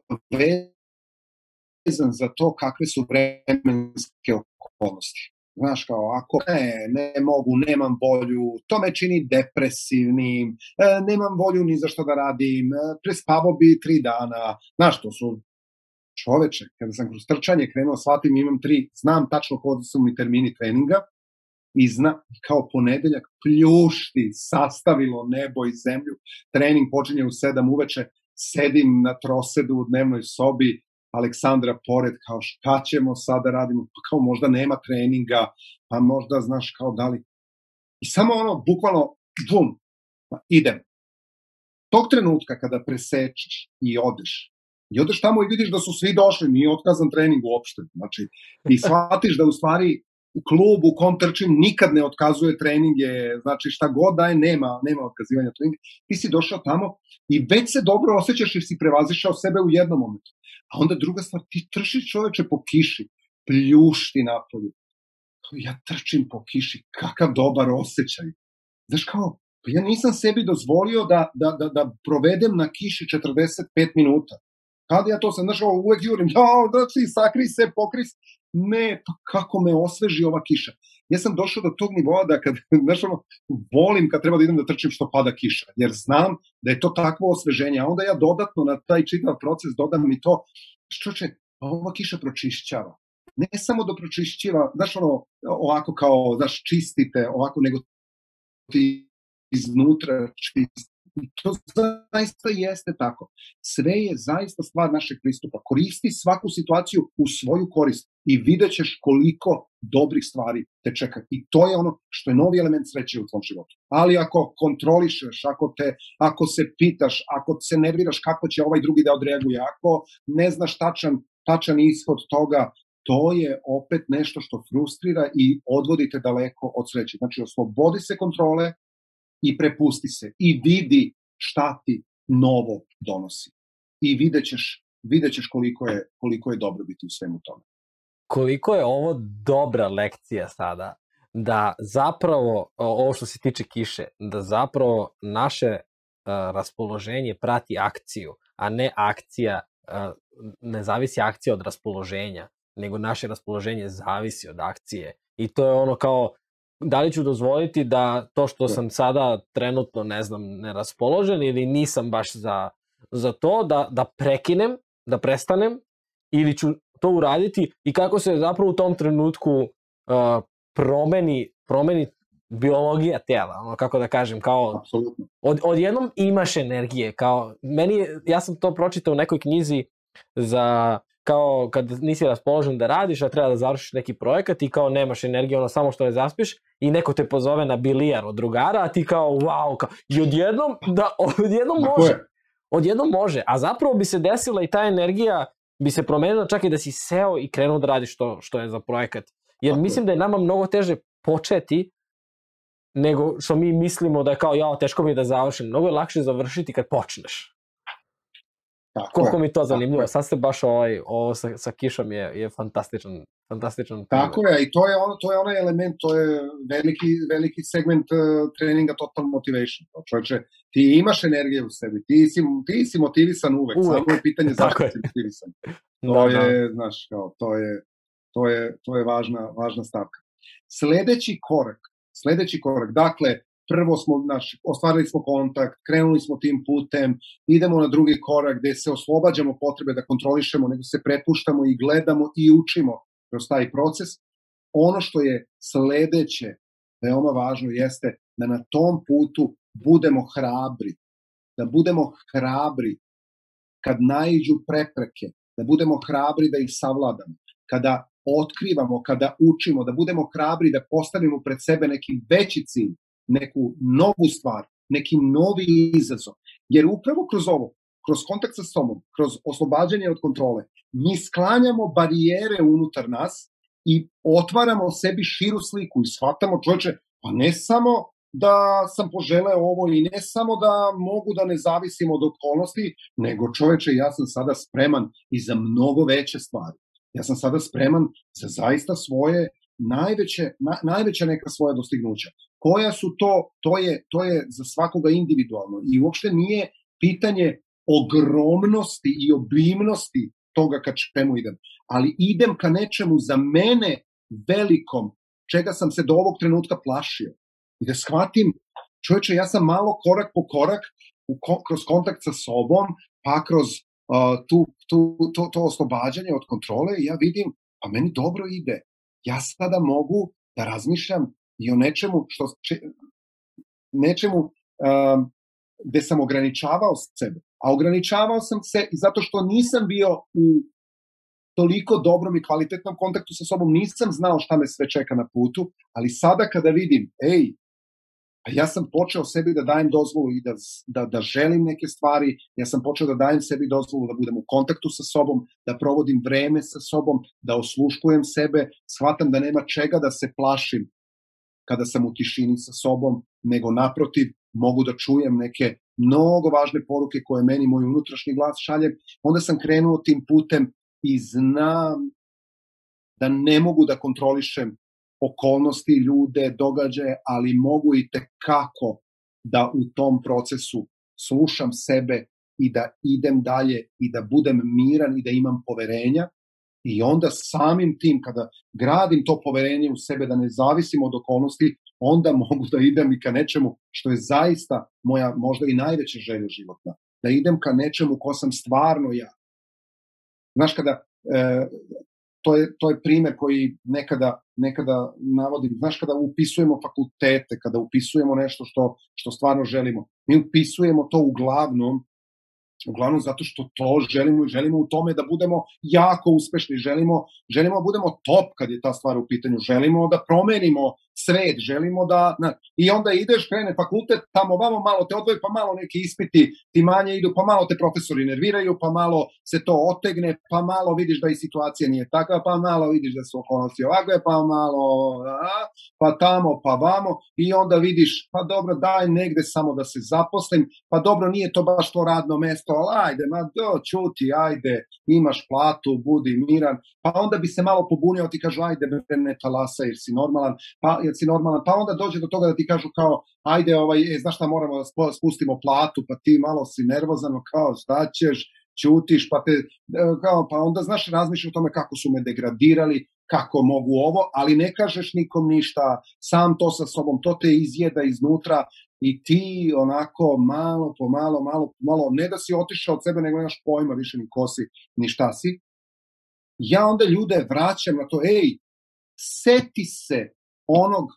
vezan za to kakve su vremenske okolnosti. Znaš, kao, ako ne, ne mogu, nemam volju, to me čini depresivnim, e, nemam volju ni za što da radim, e, prespavo bi tri dana. Znaš, to su čoveče, kada sam kroz trčanje krenuo, shvatim, imam tri, znam tačno kod su mi termini treninga, i zna, kao ponedeljak pljušti, sastavilo nebo i zemlju, trening počinje u sedam uveče, sedim na trosedu u dnevnoj sobi, Aleksandra pored, kao šta ćemo sada da radimo, pa kao možda nema treninga, pa možda, znaš, kao da li... I samo ono, bukvalno, bum, pa idem. Tog trenutka kada presečeš i odeš, i odeš tamo i vidiš da su svi došli, nije otkazan trening uopšte, znači, i shvatiš da u stvari u klubu u kom trčim nikad ne otkazuje treninge, znači šta god daje, nema, nema otkazivanja treninga. Ti si došao tamo i već se dobro osjećaš jer si prevazišao sebe u jednom momentu. A onda druga stvar, ti trčiš čoveče po kiši, pljušti napolju. Ja trčim po kiši, kakav dobar osjećaj. Znaš kao, pa ja nisam sebi dozvolio da, da, da, da provedem na kiši 45 minuta. Kada ja to sam, znaš, uvek jurim, ja, da si, sakri se, pokri se. Ne, pa kako me osveži ova kiša. Ja sam došao do tog nivoa da kad, *laughs* znaš, ono, volim kad treba da idem da trčim što pada kiša, jer znam da je to takvo osveženje, a onda ja dodatno na taj čitav proces dodam i to, što će, ova kiša pročišćava. Ne samo da pročišćava, znaš, ono, ovako kao, znaš, čistite, ovako, nego ti iznutra čistite to zaista jeste tako. Sve je zaista stvar našeg pristupa. Koristi svaku situaciju u svoju korist i vidjet ćeš koliko dobrih stvari te čeka. I to je ono što je novi element sreće u tvom životu. Ali ako kontrolišeš, ako, te, ako se pitaš, ako se nerviraš kako će ovaj drugi da odreaguje, ako ne znaš tačan, tačan ishod toga, to je opet nešto što frustrira i odvodite daleko od sreće. Znači, oslobodi se kontrole, i prepusti se i vidi šta ti novo donosi. I videćeš, videćeš koliko je, koliko je dobro biti u svemu tome. Koliko je ovo dobra lekcija sada, da zapravo, ovo što se tiče kiše, da zapravo naše uh, raspoloženje prati akciju, a ne akcija, uh, ne zavisi akcija od raspoloženja, nego naše raspoloženje zavisi od akcije. I to je ono kao, da li ću dozvoliti da to što sam sada trenutno, ne znam, neraspoložen ili nisam baš za, za to, da, da prekinem, da prestanem ili ću to uraditi i kako se zapravo u tom trenutku uh, promeni, promeni biologija tela, ono kako da kažem, kao od, odjednom imaš energije, kao meni ja sam to pročitao u nekoj knjizi za kao kad nisi raspoložen da radiš, a treba da završiš neki projekat i kao nemaš energije, ono samo što je zaspiš i neko te pozove na bilijar od drugara, a ti kao wow, kao, i odjednom, da, *laughs* odjednom može. Odjednom može, a zapravo bi se desila i ta energija bi se promenila čak i da si seo i krenuo da radiš to što je za projekat. Jer Tako mislim da je nama mnogo teže početi nego što mi mislimo da je kao, ja, teško mi je da završim. Mnogo je lakše završiti kad počneš. Tako Koliko je, mi to zanimljivo. Sad se baš ovaj, ovo sa, sa kišom je, je fantastičan, fantastičan Tako je, i to je, ono, to je onaj element, to je veliki, veliki segment uh, treninga Total Motivation. To čovječe, ti imaš energije u sebi, ti si, ti si motivisan uvek, uvek. samo je pitanje *laughs* zašto si motivisan. To da, je, da. znaš, kao, to je, to je, to je važna, važna stavka. Sledeći korak, sledeći korak, dakle, prvo smo, naš, ostvarili smo kontakt, krenuli smo tim putem, idemo na drugi korak gde se oslobađamo potrebe da kontrolišemo, nego se prepuštamo i gledamo i učimo kroz taj proces. Ono što je sledeće, veoma važno, jeste da na tom putu budemo hrabri, da budemo hrabri kad naiđu prepreke, da budemo hrabri da ih savladamo, kada otkrivamo, kada učimo, da budemo hrabri da postavimo pred sebe neki veći cilj, neku novu stvar, neki novi izazov. Jer upravo kroz ovo, kroz kontakt sa sobom, kroz oslobađanje od kontrole, mi sklanjamo barijere unutar nas i otvaramo sebi širu sliku i shvatamo čoveče, pa ne samo da sam poželeo ovo i ne samo da mogu da ne zavisim od okolnosti, nego čoveče, ja sam sada spreman i za mnogo veće stvari. Ja sam sada spreman za zaista svoje najveće, na, najveća neka svoja dostignuća. Koja su to, to je, to je za svakoga individualno i uopšte nije pitanje ogromnosti i obimnosti toga ka čemu idem. Ali idem ka nečemu za mene velikom, čega sam se do ovog trenutka plašio. I da shvatim, čovječe, ja sam malo korak po korak u, kroz kontakt sa sobom, pa kroz uh, tu, tu, to, to oslobađanje od kontrole i ja vidim, pa meni dobro ide. Ja sada mogu da razmišljam i o nečemu što če, nečemu um, gde sam ograničavao sebe. A ograničavao sam se i zato što nisam bio u toliko dobrom i kvalitetnom kontaktu sa sobom, nisam znao šta me sve čeka na putu, ali sada kada vidim, ej, A ja sam počeo sebi da dajem dozvolu i da, da, da želim neke stvari, ja sam počeo da dajem sebi dozvolu da budem u kontaktu sa sobom, da provodim vreme sa sobom, da osluškujem sebe, shvatam da nema čega da se plašim kada sam u tišini sa sobom, nego naprotiv mogu da čujem neke mnogo važne poruke koje meni moj unutrašnji glas šalje, onda sam krenuo tim putem i znam da ne mogu da kontrolišem okolnosti, ljude, događaje, ali mogu i tekako da u tom procesu slušam sebe i da idem dalje i da budem miran i da imam poverenja i onda samim tim kada gradim to poverenje u sebe da ne zavisim od okolnosti, onda *laughs* mogu da idem i ka nečemu što je zaista moja možda i najveća želja životna. Da idem ka nečemu ko sam stvarno ja. Znaš, kada, e, to, je, to je primer koji nekada, nekada navodim. Znaš, kada upisujemo fakultete, kada upisujemo nešto što, što stvarno želimo, mi upisujemo to uglavnom uglavnom zato što to želimo i želimo u tome da budemo jako uspešni, želimo, želimo da budemo top kad je ta stvar u pitanju, želimo da promenimo svet, želimo da, na, i onda ideš, krene fakultet, tamo vamo malo te odvoji, pa malo neki ispiti ti manje idu, pa malo te profesori nerviraju, pa malo se to otegne, pa malo vidiš da i situacija nije takva, pa malo vidiš da su okolnosti ovakve, pa malo, a, pa tamo, pa vamo, i onda vidiš, pa dobro, daj negde samo da se zaposlim, pa dobro, nije to baš to radno mesto, ali ajde, ma do, čuti, ajde, imaš platu, budi miran, pa onda bi se malo pobunio, ti kažu, ajde, ne talasa, jer si normalan, pa jer si normalan, pa onda dođe do toga da ti kažu kao, ajde, ovaj, e, znaš šta, moramo da spustimo platu, pa ti malo si nervozan, kao, šta ćeš, ćutiš, pa te, e, kao, pa onda, znaš, razmišljaš o tome kako su me degradirali, kako mogu ovo, ali ne kažeš nikom ništa, sam to sa sobom, to te izjeda iznutra i ti onako malo po malo, malo po malo, ne da si otišao od sebe, nego nemaš pojma više ni ko si, ni šta si. Ja onda ljude vraćam na to, ej, seti se onog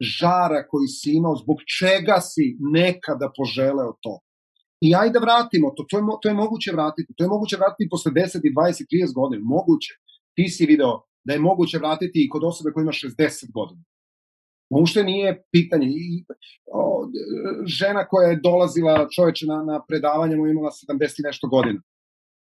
žara koji si imao, zbog čega si nekada poželeo to. I ajde da vratimo to, to je, to je moguće vratiti, to je moguće vratiti posle 10 i 20 30 godina, moguće. Ti si video da je moguće vratiti i kod osobe koja ima 60 godina. Ušte nije pitanje. I, o, žena koja je dolazila čoveče na, na predavanje mu imala 70 i nešto godina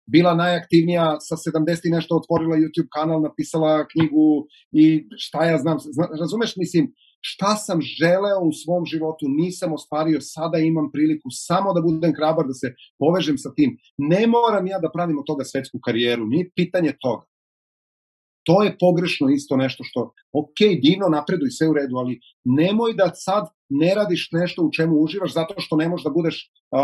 bila najaktivnija sa 70 i nešto otvorila YouTube kanal, napisala knjigu i šta ja znam, zna, razumeš, mislim, šta sam želeo u svom životu, nisam ostvario, sada imam priliku samo da budem hrabar, da se povežem sa tim. Ne moram ja da pravim od toga svetsku karijeru, nije pitanje toga. To je pogrešno isto nešto što, ok, divno, napreduj, sve u redu, ali nemoj da sad ne radiš nešto u čemu uživaš zato što ne možeš da budeš, uh,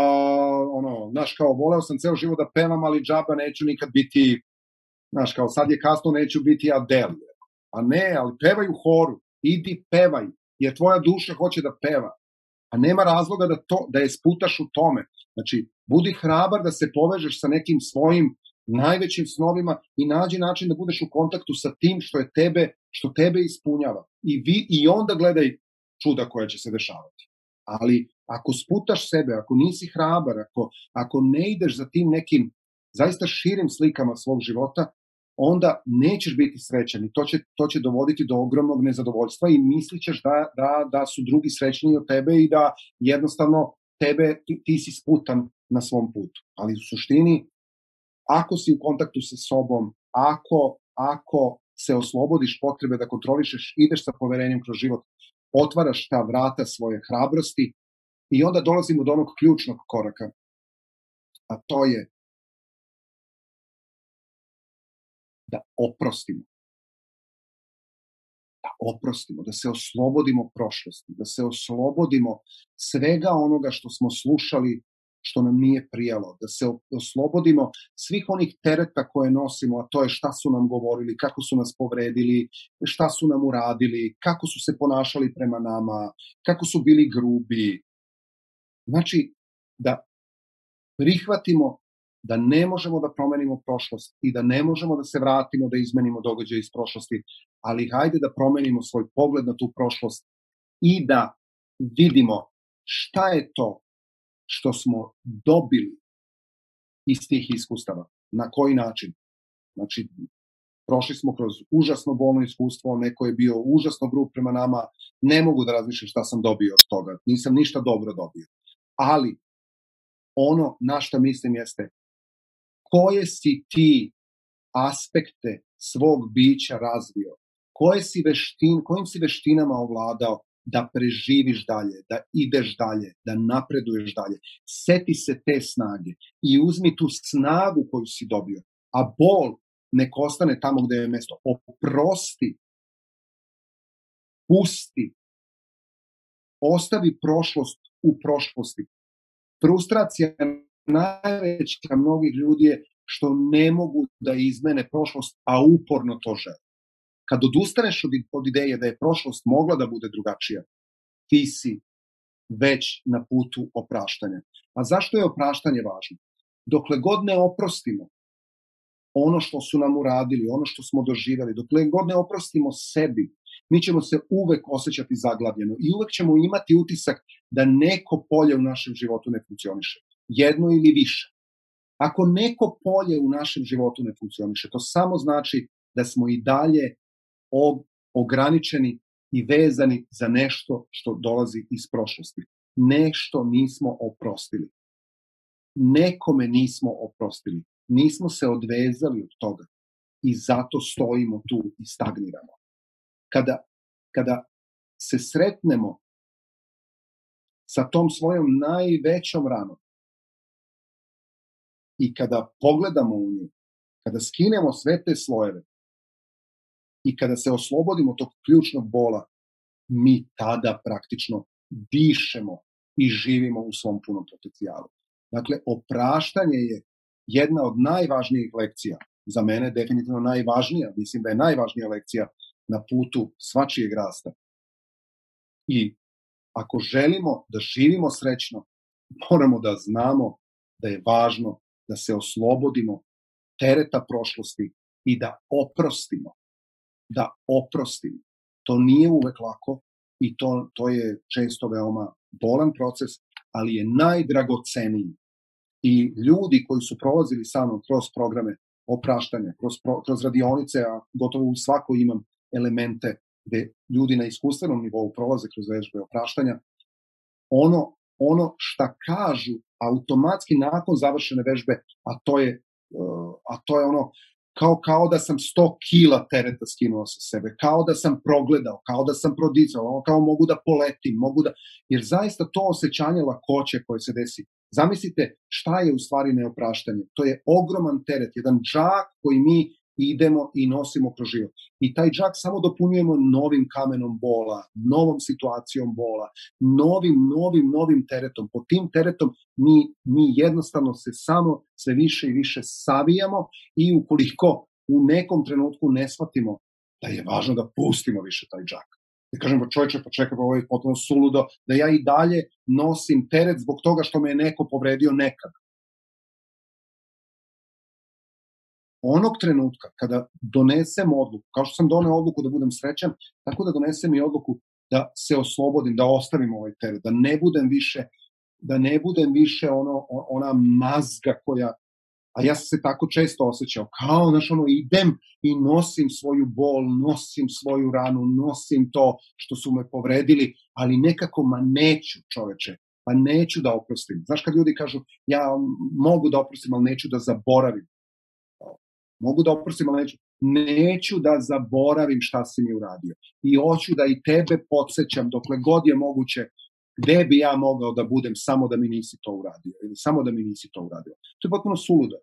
ono, znaš, kao, voleo sam ceo život da pevam, ali džaba neću nikad biti, znaš, kao, sad je kasno, neću biti Adele. A ne, ali pevaj u horu, idi pevaj, jer tvoja duša hoće da peva. A nema razloga da, to, da je sputaš u tome. Znači, budi hrabar da se povežeš sa nekim svojim najvećim snovima i nađi način da budeš u kontaktu sa tim što je tebe, što tebe ispunjava. I, vi, i onda gledaj čuda koja će se dešavati. Ali ako sputaš sebe, ako nisi hrabar, ako, ako ne ideš za tim nekim zaista širim slikama svog života, onda nećeš biti srećan i to će, to će dovoditi do ogromnog nezadovoljstva i mislićeš da, da, da su drugi srećniji od tebe i da jednostavno tebe, ti, ti si sputan na svom putu. Ali u suštini, ako si u kontaktu sa sobom, ako, ako se oslobodiš potrebe da kontrolišeš, ideš sa poverenjem kroz život, otvaraš ta vrata svoje hrabrosti i onda dolazimo do onog ključnog koraka, a to je da oprostimo. Da oprostimo, da se oslobodimo prošlosti, da se oslobodimo svega onoga što smo slušali što nam nije prijalo, da se oslobodimo svih onih tereta koje nosimo, a to je šta su nam govorili, kako su nas povredili, šta su nam uradili, kako su se ponašali prema nama, kako su bili grubi. Znači, da prihvatimo da ne možemo da promenimo prošlost i da ne možemo da se vratimo da izmenimo događaje iz prošlosti, ali hajde da promenimo svoj pogled na tu prošlost i da vidimo šta je to što smo dobili iz tih iskustava. Na koji način? Znači, prošli smo kroz užasno bolno iskustvo, neko je bio užasno grub prema nama, ne mogu da razmišljam šta sam dobio od toga, nisam ništa dobro dobio. Ali, ono na što mislim jeste, koje si ti aspekte svog bića razvio, koje si veštin, kojim si veštinama ovladao da preživiš dalje, da ideš dalje, da napreduješ dalje. Seti se te snage i uzmi tu snagu koju si dobio, a bol nek ostane tamo gde je mesto. Oprosti, pusti, ostavi prošlost u prošlosti. Frustracija najveća mnogih ljudi je što ne mogu da izmene prošlost, a uporno to žele. Kad odustaneš od, od ideje da je prošlost mogla da bude drugačija, ti si već na putu opraštanja. A zašto je opraštanje važno? Dokle god ne oprostimo ono što su nam uradili, ono što smo doživjeli, dokle god ne oprostimo sebi, mi ćemo se uvek osjećati zaglavljeno i uvek ćemo imati utisak da neko polje u našem životu ne funkcioniše. Jedno ili više. Ako neko polje u našem životu ne funkcioniše, to samo znači da smo i dalje ograničeni i vezani za nešto što dolazi iz prošlosti. Nešto nismo oprostili. Nekome nismo oprostili. Nismo se odvezali od toga i zato stojimo tu i stagniramo. Kada, kada se sretnemo sa tom svojom najvećom ranom i kada pogledamo u nju, kada skinemo sve te slojeve, i kada se oslobodimo tog ključnog bola, mi tada praktično dišemo i živimo u svom punom potencijalu. Dakle, opraštanje je jedna od najvažnijih lekcija, za mene definitivno najvažnija, mislim da je najvažnija lekcija na putu svačijeg rasta. I ako želimo da živimo srećno, moramo da znamo da je važno da se oslobodimo tereta prošlosti i da oprostimo da oprostim. To nije uvek lako i to, to je često veoma bolan proces, ali je najdragoceniji. I ljudi koji su prolazili sa mnom kroz programe opraštanja, kroz, pro, kroz radionice, a gotovo u svako imam elemente gde ljudi na iskustvenom nivou prolaze kroz vežbe opraštanja, ono, ono šta kažu automatski nakon završene vežbe, a to je, a to je ono, kao, kao da sam 100 kila tereta skinuo sa sebe, kao da sam progledao, kao da sam prodicao, kao mogu da poletim, mogu da... Jer zaista to osjećanje lakoće koje se desi. Zamislite šta je u stvari neopraštanje. To je ogroman teret, jedan džak koji mi idemo i nosimo kroz život. I taj džak samo dopunjujemo novim kamenom bola, novom situacijom bola, novim, novim, novim teretom. Po tim teretom mi, mi jednostavno se samo sve više i više savijamo i ukoliko u nekom trenutku ne shvatimo da je važno da pustimo više taj džak. Da kažemo, čovječe, pa čekaj, pa ovo je potpuno suludo, da ja i dalje nosim teret zbog toga što me je neko povredio nekad. Onog trenutka kada donesem odluku, kao što sam doneo odluku da budem srećan, tako da donesem i odluku da se oslobodim, da ostavim ovaj teret, da ne budem više da ne budem više ono, ona mazga koja A ja sam se tako često osjećao, kao, znaš, ono, idem i nosim svoju bol, nosim svoju ranu, nosim to što su me povredili, ali nekako, ma neću, čoveče, pa neću da oprostim. Znaš kad ljudi kažu, ja mogu da oprostim, ali neću da zaboravim. Mogu da oprostim, ali neću. Neću da zaboravim šta si mi uradio. I hoću da i tebe podsjećam dokle god je moguće gde bi ja mogao da budem samo da mi nisi to uradio ili samo da mi nisi to uradio. To je potpuno suludo.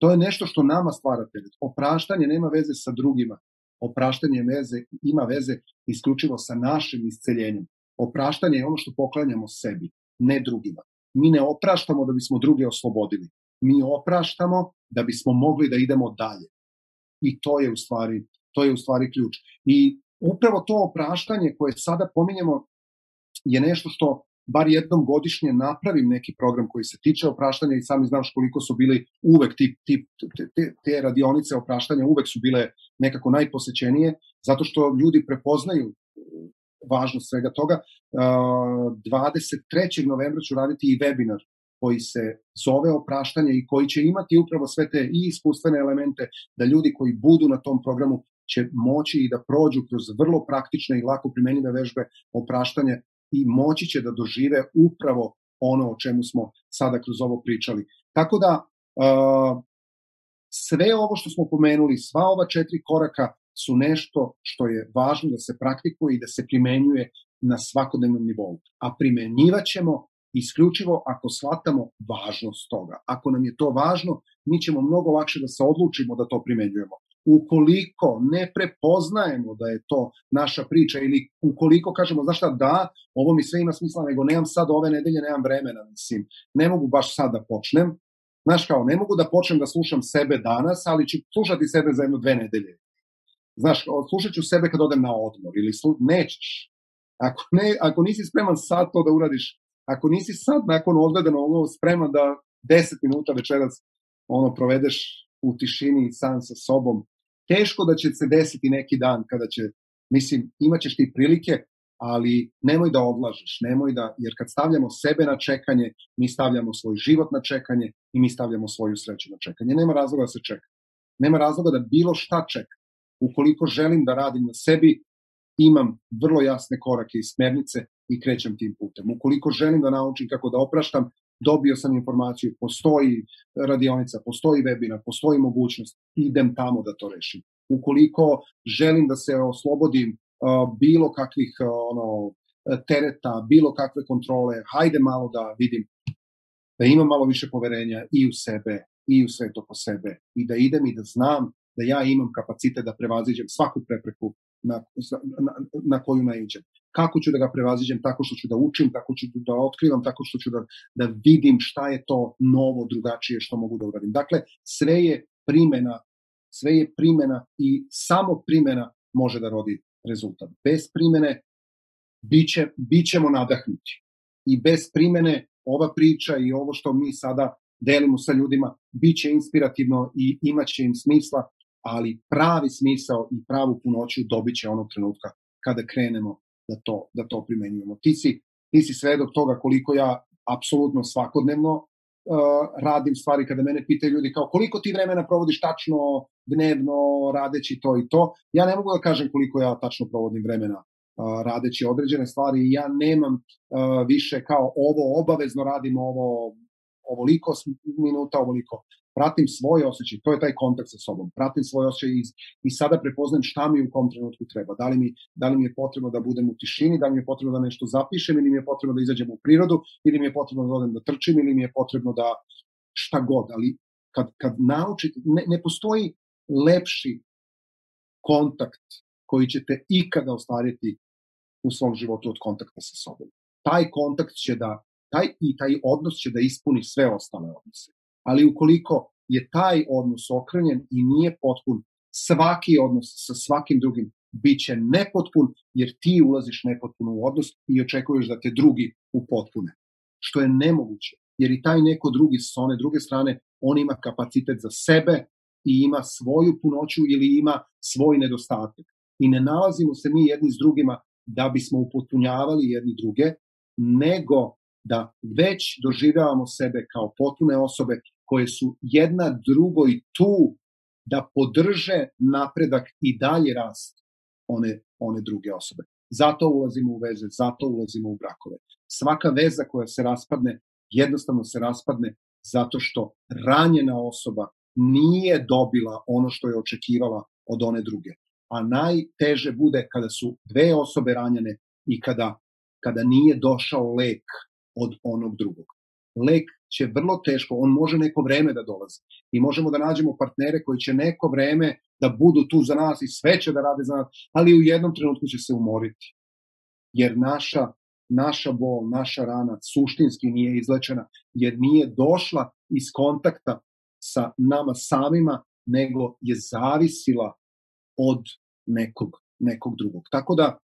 To je nešto što nama stvara teret. Opraštanje nema veze sa drugima. Opraštanje veze, ima veze isključivo sa našim isceljenjem. Opraštanje je ono što poklanjamo sebi, ne drugima. Mi ne opraštamo da bismo druge oslobodili. Mi opraštamo da bismo mogli da idemo dalje. I to je u stvari, to je u stvari ključ. I upravo to opraštanje koje sada pominjemo je nešto što bar jednom godišnje napravim neki program koji se tiče opraštanja i sami znaš koliko su bili uvek ti, ti, te, te radionice opraštanja uvek su bile nekako najposećenije zato što ljudi prepoznaju važnost svega toga. 23. novembra ću raditi i webinar koji se zove opraštanje i koji će imati upravo sve te i iskustvene elemente da ljudi koji budu na tom programu će moći i da prođu kroz vrlo praktične i lako primenjive vežbe opraštanja i moći će da dožive upravo ono o čemu smo sada kroz ovo pričali. Tako da, sve ovo što smo pomenuli, sva ova četiri koraka su nešto što je važno da se praktikuje i da se primenjuje na svakodnevnom nivou. A primenjivat ćemo isključivo ako shvatamo važnost toga. Ako nam je to važno, mi ćemo mnogo lakše da se odlučimo da to primenjujemo ukoliko ne prepoznajemo da je to naša priča ili ukoliko kažemo, znaš šta, da, ovo mi sve ima smisla, nego nemam sad ove nedelje, nemam vremena, mislim, ne mogu baš sad da počnem, znaš kao, ne mogu da počnem da slušam sebe danas, ali ću slušati sebe za jedno dve nedelje. Znaš, slušat ću sebe kad odem na odmor ili slu... nećeš. Ako, ne, ako nisi spreman sad to da uradiš, ako nisi sad nakon odgledano ono spreman da 10 minuta večeras ono provedeš u tišini sam sa sobom, teško da će se desiti neki dan kada će, mislim, imaćeš ti prilike, ali nemoj da odlažeš, nemoj da, jer kad stavljamo sebe na čekanje, mi stavljamo svoj život na čekanje i mi stavljamo svoju sreću na čekanje. Nema razloga da se čeka. Nema razloga da bilo šta čeka. Ukoliko želim da radim na sebi, imam vrlo jasne korake i smernice i krećem tim putem. Ukoliko želim da naučim kako da opraštam, dobio sam informaciju, postoji radionica, postoji webinar, postoji mogućnost, idem tamo da to rešim. Ukoliko želim da se oslobodim uh, bilo kakvih uh, ono, tereta, bilo kakve kontrole, hajde malo da vidim, da imam malo više poverenja i u sebe, i u sve to po sebe, i da idem i da znam da ja imam kapacitet da prevaziđem svaku prepreku na, na, na koju naiđem. Kako ću da ga prevaziđem? Tako što ću da učim, tako ću da otkrivam, tako što ću da, da vidim šta je to novo, drugačije što mogu da uradim. Dakle, sve je primena, sve je primena i samo primena može da rodi rezultat. Bez primene biće, bićemo nadahnuti. I bez primene ova priča i ovo što mi sada delimo sa ljudima biće inspirativno i imaće im smisla, ali pravi smisao i pravu punoću dobit će onog trenutka kada krenemo da to, da to primenjujemo. Ti si, ti si svedok toga koliko ja apsolutno svakodnevno uh, radim stvari kada mene pitaju ljudi kao koliko ti vremena provodiš tačno dnevno radeći to i to. Ja ne mogu da kažem koliko ja tačno provodim vremena uh, radeći određene stvari ja nemam uh, više kao ovo obavezno radim ovo ovoliko minuta, ovoliko pratim svoj osjećaj, to je taj kontakt sa sobom, pratim svoj osjećaj i, i sada prepoznajem šta mi u kom trenutku treba. Da li, mi, da li mi je potrebno da budem u tišini, da li mi je potrebno da nešto zapišem ili mi je potrebno da izađem u prirodu ili mi je potrebno da odem da trčim ili mi je potrebno da šta god, ali kad, kad naučite, ne, ne postoji lepši kontakt koji ćete ikada ostvariti u svom životu od kontakta sa sobom. Taj kontakt će da, taj i taj odnos će da ispuni sve ostale odnose ali ukoliko je taj odnos okrenjen i nije potpun, svaki odnos sa svakim drugim bit će nepotpun, jer ti ulaziš nepotpuno u odnos i očekuješ da te drugi upotpune. Što je nemoguće, jer i taj neko drugi sa one druge strane, on ima kapacitet za sebe i ima svoju punoću ili ima svoj nedostatak. I ne nalazimo se mi jedni s drugima da bismo upotpunjavali jedni druge, nego da već doživljavamo sebe kao potpune osobe koje su jedna drugoj tu da podrže napredak i dalje rast one, one druge osobe. Zato ulazimo u veze, zato ulazimo u brakove. Svaka veza koja se raspadne, jednostavno se raspadne zato što ranjena osoba nije dobila ono što je očekivala od one druge. A najteže bude kada su dve osobe ranjene i kada, kada nije došao lek od onog drugog. Lek će vrlo teško, on može neko vreme da dolazi. I možemo da nađemo partnere koji će neko vreme da budu tu za nas i sve će da rade za nas, ali u jednom trenutku će se umoriti. Jer naša, naša bol, naša rana suštinski nije izlečena, jer nije došla iz kontakta sa nama samima, nego je zavisila od nekog, nekog drugog. Tako da,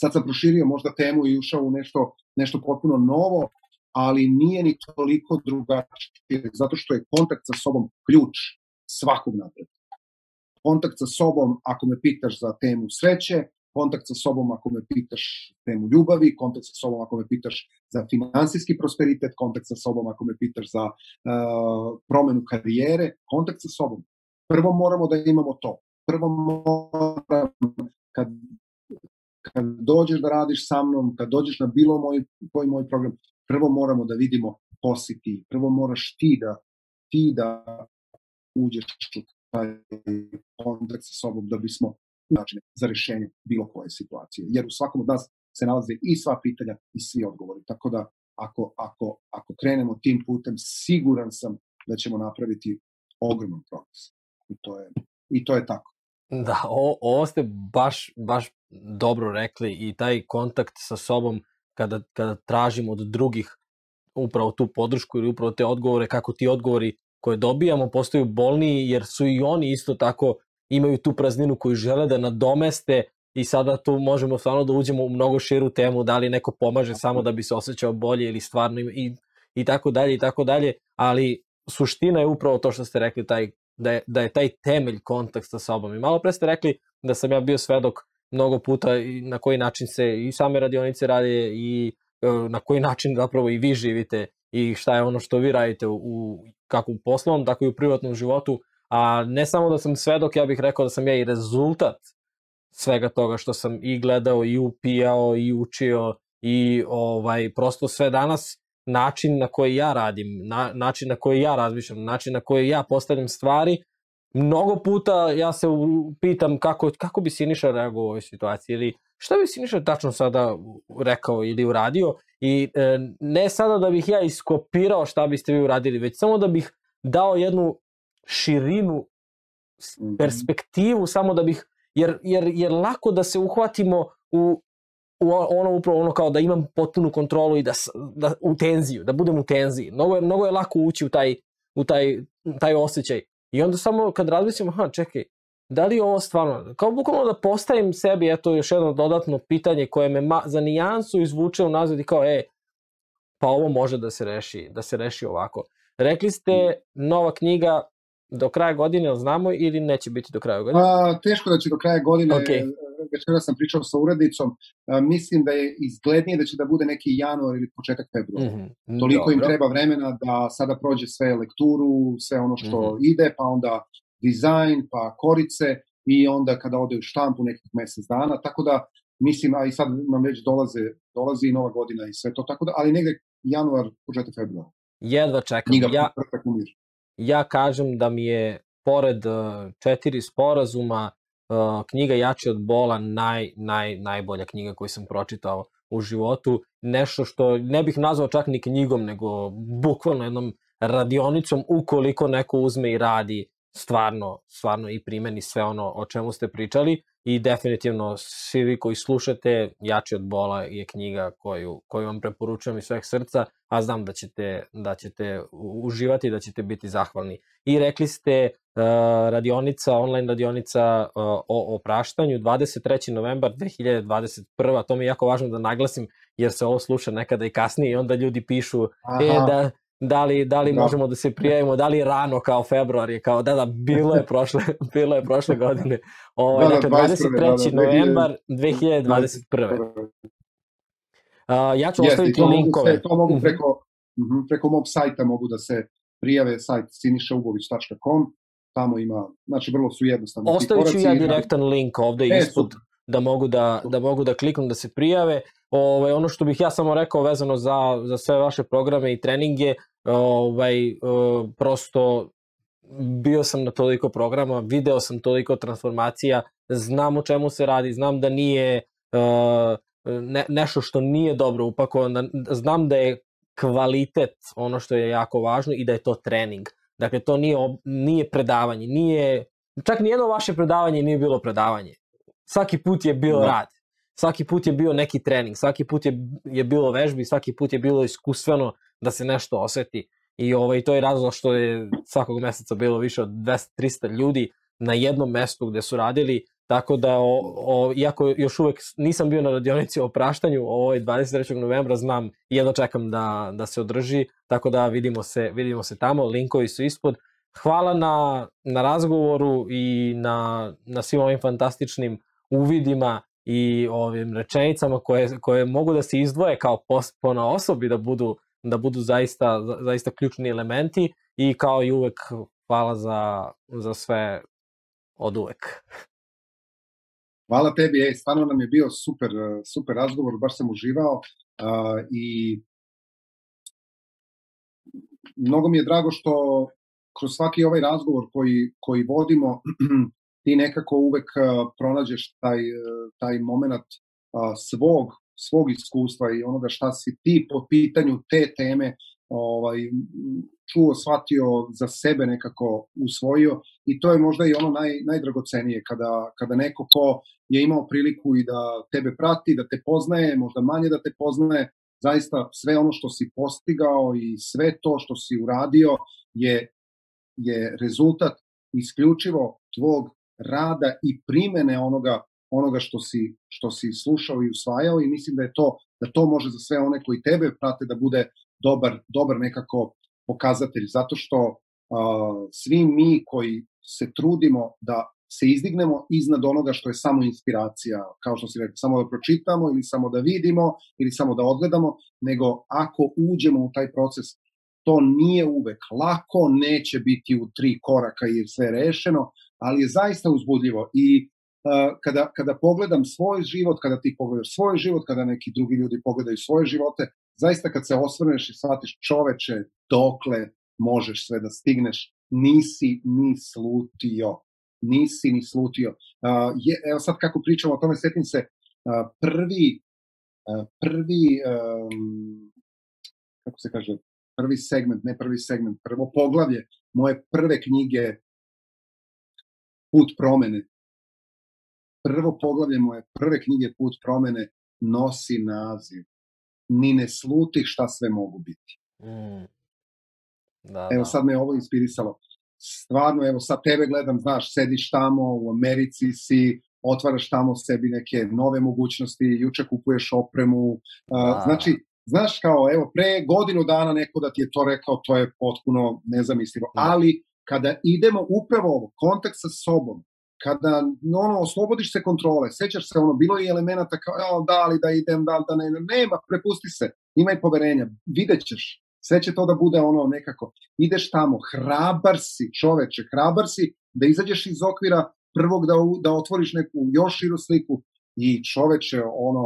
sad sam proširio možda temu i ušao u nešto, nešto potpuno novo, ali nije ni toliko drugačije, zato što je kontakt sa sobom ključ svakog napretka. Kontakt sa sobom, ako me pitaš za temu sreće, kontakt sa sobom ako me pitaš temu ljubavi, kontakt sa sobom ako me pitaš za finansijski prosperitet, kontakt sa sobom ako me pitaš za uh, promenu karijere, kontakt sa sobom. Prvo moramo da imamo to. Prvo moram, kad, kad dođeš da radiš sa mnom, kad dođeš na bilo moj, koji moj program, prvo moramo da vidimo ko si ti. Prvo moraš ti da, ti da uđeš u taj kontakt sa sobom da bismo načine za rešenje bilo koje situacije. Jer u svakom od nas se nalaze i sva pitanja i svi odgovori. Tako da ako, ako, ako krenemo tim putem, siguran sam da ćemo napraviti ogroman progres. I to je, i to je tako. Da, o, ovo ste baš, baš dobro rekli i taj kontakt sa sobom kada, kada tražimo od drugih upravo tu podršku ili upravo te odgovore, kako ti odgovori koje dobijamo postaju bolniji jer su i oni isto tako imaju tu prazninu koju žele da nadomeste i sada tu možemo stvarno da uđemo u mnogo širu temu, da li neko pomaže samo da bi se osjećao bolje ili stvarno i, i tako dalje i tako dalje, ali suština je upravo to što ste rekli, taj, da, je, da je taj temelj kontakt sa sobom. I malo pre ste rekli da sam ja bio svedok mnogo puta i na koji način se i same radionice rade i e, na koji način zapravo i vi živite i šta je ono što vi radite u, u kako u poslovnom, tako i u privatnom životu, a ne samo da sam svedok, ja bih rekao da sam ja i rezultat svega toga što sam i gledao i upijao i učio i ovaj prosto sve danas način na koji ja radim, na, način na koji ja razmišljam, način na koji ja postavljam stvari, mnogo puta ja se pitam kako, kako bi Siniša reagovao u ovoj situaciji ili šta bi Siniša tačno sada rekao ili uradio i e, ne sada da bih ja iskopirao šta biste vi uradili, već samo da bih dao jednu širinu, mhm. perspektivu, samo da bih, jer, jer, jer lako da se uhvatimo u, u ono upravo ono kao da imam potpunu kontrolu i da, da u tenziju, da budem u tenziji. Mnogo je, mnogo je lako ući u taj, u taj, taj osjećaj. I onda samo kad razmislim, aha, čekaj, da li je ovo stvarno, kao bukvalno da postavim sebi, eto, još jedno dodatno pitanje koje me ma, za nijansu izvuče u nazad i kao, e, pa ovo može da se reši, da se reši ovako. Rekli ste, nova knjiga do kraja godine, znamo ili neće biti do kraja godine? A, teško da će do kraja godine. Okay. Večera sam pričao sa urednicom. A, mislim da je izglednije da će da bude neki januar ili početak februara. Mm -hmm. Toliko Dobro. im treba vremena da sada prođe sve lekturu, sve ono što mm -hmm. ide, pa onda dizajn, pa korice i onda kada ode u štampu nekih mesec dana. Tako da mislim, a i sad nam već dolaze, dolazi i nova godina i sve to, tako da, ali negde januar, početak februara. Jedva čekam. Knjiga ja, ja kažem da mi je pored uh, četiri sporazuma uh, knjiga Jači od bola naj, naj, najbolja knjiga koju sam pročitao u životu. Nešto što ne bih nazvao čak ni knjigom, nego bukvalno jednom radionicom ukoliko neko uzme i radi stvarno, stvarno i primeni sve ono o čemu ste pričali i definitivno svi vi koji slušate Jači od bola je knjiga koju, koju vam preporučujem iz sveh srca, a znam da ćete, da ćete uživati i da ćete biti zahvalni. I rekli ste uh, radionica, online radionica uh, o opraštanju 23. novembar 2021. To mi je jako važno da naglasim jer se ovo sluša nekada i kasnije i onda ljudi pišu Aha. e, da, da li, da li da. možemo da se prijavimo, da li rano kao februar je kao, da da, bilo je prošle, *laughs* bilo je prošle godine. Ovo, da, dakle, 23. Da, da, novembar 2021. Uh, ja ću Jeste, ostaviti to linkove. Se, to mogu mhm. preko, uh -huh, preko mog sajta mogu da se prijave sajt sinišaubović.com, tamo ima, znači vrlo su jednostavni Ostavit ću ja direktan link ovde e, ispod super. da mogu da, da mogu da kliknu da se prijave. Ovaj, ono što bih ja samo rekao vezano za, za sve vaše programe i treninge, ovaj, uh, prosto bio sam na toliko programa, video sam toliko transformacija, znam o čemu se radi, znam da nije uh, ne, nešto što nije dobro upakovano, znam da je kvalitet ono što je jako važno i da je to trening. Dakle, to nije, nije predavanje, nije, čak nijedno vaše predavanje nije bilo predavanje. Svaki put je bio da. rad, svaki put je bio neki trening, svaki put je, je bilo vežbi, svaki put je bilo iskustveno da se nešto oseti. I ovaj, to je razlog što je svakog meseca bilo više od 200-300 ljudi na jednom mestu gde su radili, tako da, o, o, iako još uvek nisam bio na radionici o praštanju, ovaj 23. novembra znam jedno čekam da, da se održi, tako da vidimo se, vidimo se tamo, linkovi su ispod. Hvala na, na razgovoru i na, na svim ovim fantastičnim uvidima i ovim rečenicama koje, koje mogu da se izdvoje kao po na osobi da budu da budu zaista, zaista ključni elementi i kao i uvek hvala za, za sve od uvek. Hvala tebi, ej, stvarno nam je bio super, super razgovor, baš sam uživao uh, i mnogo mi je drago što kroz svaki ovaj razgovor koji, koji vodimo *clears throat* ti nekako uvek pronađeš taj, taj moment svog svog iskustva i onoga šta si ti po pitanju te teme ovaj, čuo, shvatio, za sebe nekako usvojio i to je možda i ono naj, najdragocenije kada, kada neko ko je imao priliku i da tebe prati, da te poznaje, možda manje da te poznaje, zaista sve ono što si postigao i sve to što si uradio je, je rezultat isključivo tvog rada i primene onoga onoga što si, što si slušao i usvajao i mislim da je to, da to može za sve one koji tebe prate da bude dobar, dobar nekako pokazatelj, zato što uh, svi mi koji se trudimo da se izdignemo iznad onoga što je samo inspiracija, kao što si rekao, samo da pročitamo ili samo da vidimo ili samo da odgledamo, nego ako uđemo u taj proces, to nije uvek lako, neće biti u tri koraka i sve rešeno, ali je zaista uzbudljivo i kada, kada pogledam svoj život, kada ti pogledaš svoj život, kada neki drugi ljudi pogledaju svoje živote, zaista kad se osvrneš i shvatiš čoveče, dokle možeš sve da stigneš, nisi ni slutio. Nisi ni slutio. Uh, je, evo sad kako pričamo o tome, setim se, uh, prvi, uh, prvi, um, kako se kaže, prvi segment, ne prvi segment, prvo poglavlje moje prve knjige Put promene, prvo poglavlje moje prve knjige Put promene nosi naziv Ni ne sluti šta sve mogu biti. Mm. Da, evo da. sad me ovo inspirisalo. Stvarno, evo sad tebe gledam, znaš, sediš tamo, u Americi si, otvaraš tamo sebi neke nove mogućnosti, juče kupuješ opremu, da. znači, znaš kao, evo, pre godinu dana neko da ti je to rekao, to je potpuno nezamislivo, da. ali kada idemo upravo ovo, kontakt sa sobom, kada ono, oslobodiš se kontrole, sećaš se, ono, bilo je elemenata kao, ja, da li da idem, da li da ne, nema, prepusti se, imaj poverenja, vidjet ćeš, sve će to da bude ono nekako, ideš tamo, hrabar si, čoveče, hrabar si da izađeš iz okvira prvog da, da otvoriš neku još širu sliku i čoveče, ono,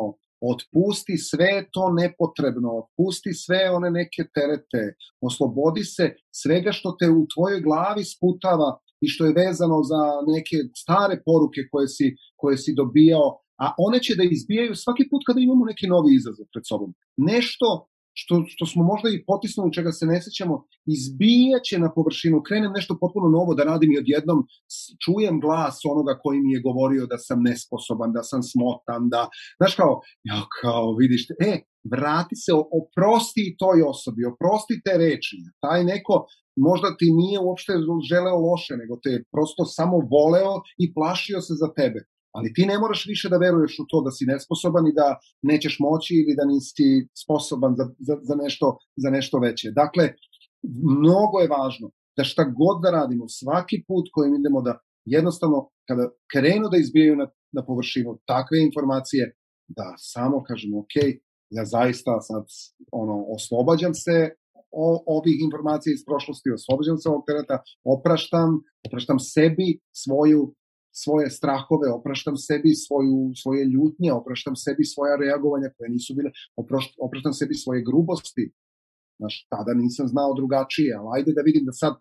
otpusti sve to nepotrebno, otpusti sve one neke terete, oslobodi se svega što te u tvojoj glavi sputava i što je vezano za neke stare poruke koje si, koje si dobijao, a one će da izbijaju svaki put kada imamo neki novi izazov pred sobom. Nešto što, što smo možda i potisnuli, čega se ne sećamo, izbijaće na površinu, krenem nešto potpuno novo da radim i odjednom čujem glas onoga koji mi je govorio da sam nesposoban, da sam smotan, da, znaš kao, ja kao, vidiš, e, vrati se, oprosti toj osobi, oprosti te reči. Taj neko možda ti nije uopšte želeo loše, nego te je prosto samo voleo i plašio se za tebe. Ali ti ne moraš više da veruješ u to da si nesposoban i da nećeš moći ili da nisi sposoban za, za, za, nešto, za nešto veće. Dakle, mnogo je važno da šta god da radimo, svaki put kojim idemo da jednostavno kada krenu da izbijaju na, na površinu takve informacije, da samo kažemo, ok, ja zaista sad ono, oslobađam se, o, ovih informacija iz prošlosti, oslobođen se ovog tereta, opraštam, opraštam sebi svoju svoje strahove, opraštam sebi svoju, svoje ljutnje, opraštam sebi svoja reagovanja koje nisu bile, opraštam, sebi svoje grubosti. Znaš, tada nisam znao drugačije, ali ajde da vidim da sad,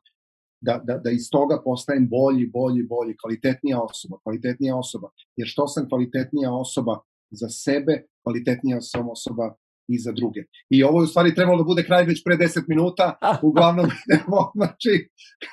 da, da, da iz toga postajem bolji, bolji, bolji, kvalitetnija osoba, kvalitetnija osoba. Jer što sam kvalitetnija osoba za sebe, kvalitetnija sam osoba i za druge. I ovo je u stvari trebalo da bude kraj već pre 10 minuta, *laughs* uglavnom idemo, *laughs* znači,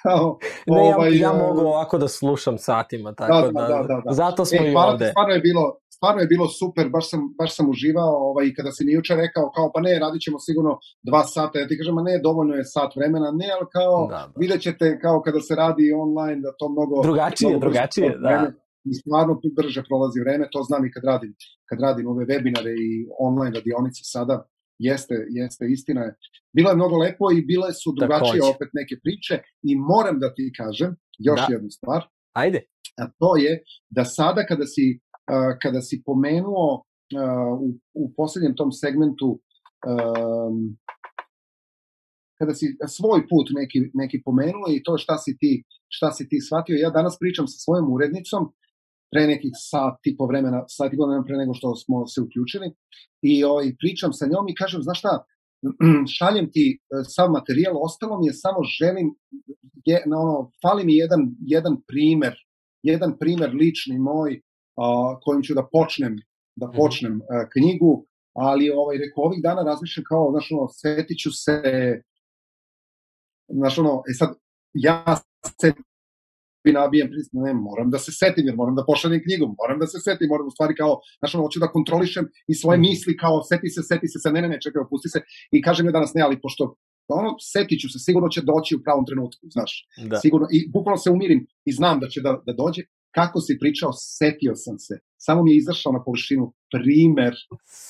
kao... Ne, ovaj, ja, ja mogu ovako da slušam satima, da, tako da, da, da, da, da. zato smo e, i ovde. Stvarno je bilo, stvarno je bilo super, baš sam, baš sam uživao ovaj, kada si mi juče rekao kao pa ne, radit ćemo sigurno dva sata, ja ti kažem, ma ne, dovoljno je sat vremena, ne, ali kao da, da. vidjet ćete kao kada se radi online da to mnogo... Drugačije, mnogo drugačije, da. Vreme, i stvarno brže prolazi vreme, to znam i kad radim, kad radim ove webinare i online radionice sada, jeste, jeste, istina je. Bilo je mnogo lepo i bile su drugačije Takođe. opet neke priče i moram da ti kažem još da. jednu stvar. Ajde. A to je da sada kada si, uh, kada si pomenuo uh, u, u poslednjem tom segmentu um, kada si svoj put neki, neki pomenuo i to šta si ti šta si ti shvatio. Ja danas pričam sa svojom urednicom pre nekih sat i po vremena, sat i po vremena pre nego što smo se uključili i ovaj, pričam sa njom i kažem, znaš šta, *clears throat* šaljem ti e, sav materijal, ostalo mi je samo želim, je, no, ono, fali mi jedan, jedan primer, jedan primer lični moj a, kojim ću da počnem, da mhm. počnem a, e, knjigu, ali ovaj, reko, ovih dana razmišljam kao, znaš, ono, setit ću se, znaš, ono, e sad, ja se nabijem prisno, ne, moram da se setim, jer moram da pošaljem knjigu, moram da se setim, moram u stvari kao, znaš, ono, hoću da kontrolišem i svoje mhm. misli kao, seti se, seti se, se, ne, ne, ne, čekaj, opusti se, i kažem je danas ne, ali pošto ono, setit ću se, sigurno će doći u pravom trenutku, znaš, da. sigurno, i bukvalno se umirim i znam da će da, da dođe, kako si pričao, setio sam se, samo mi je izašao na površinu primer,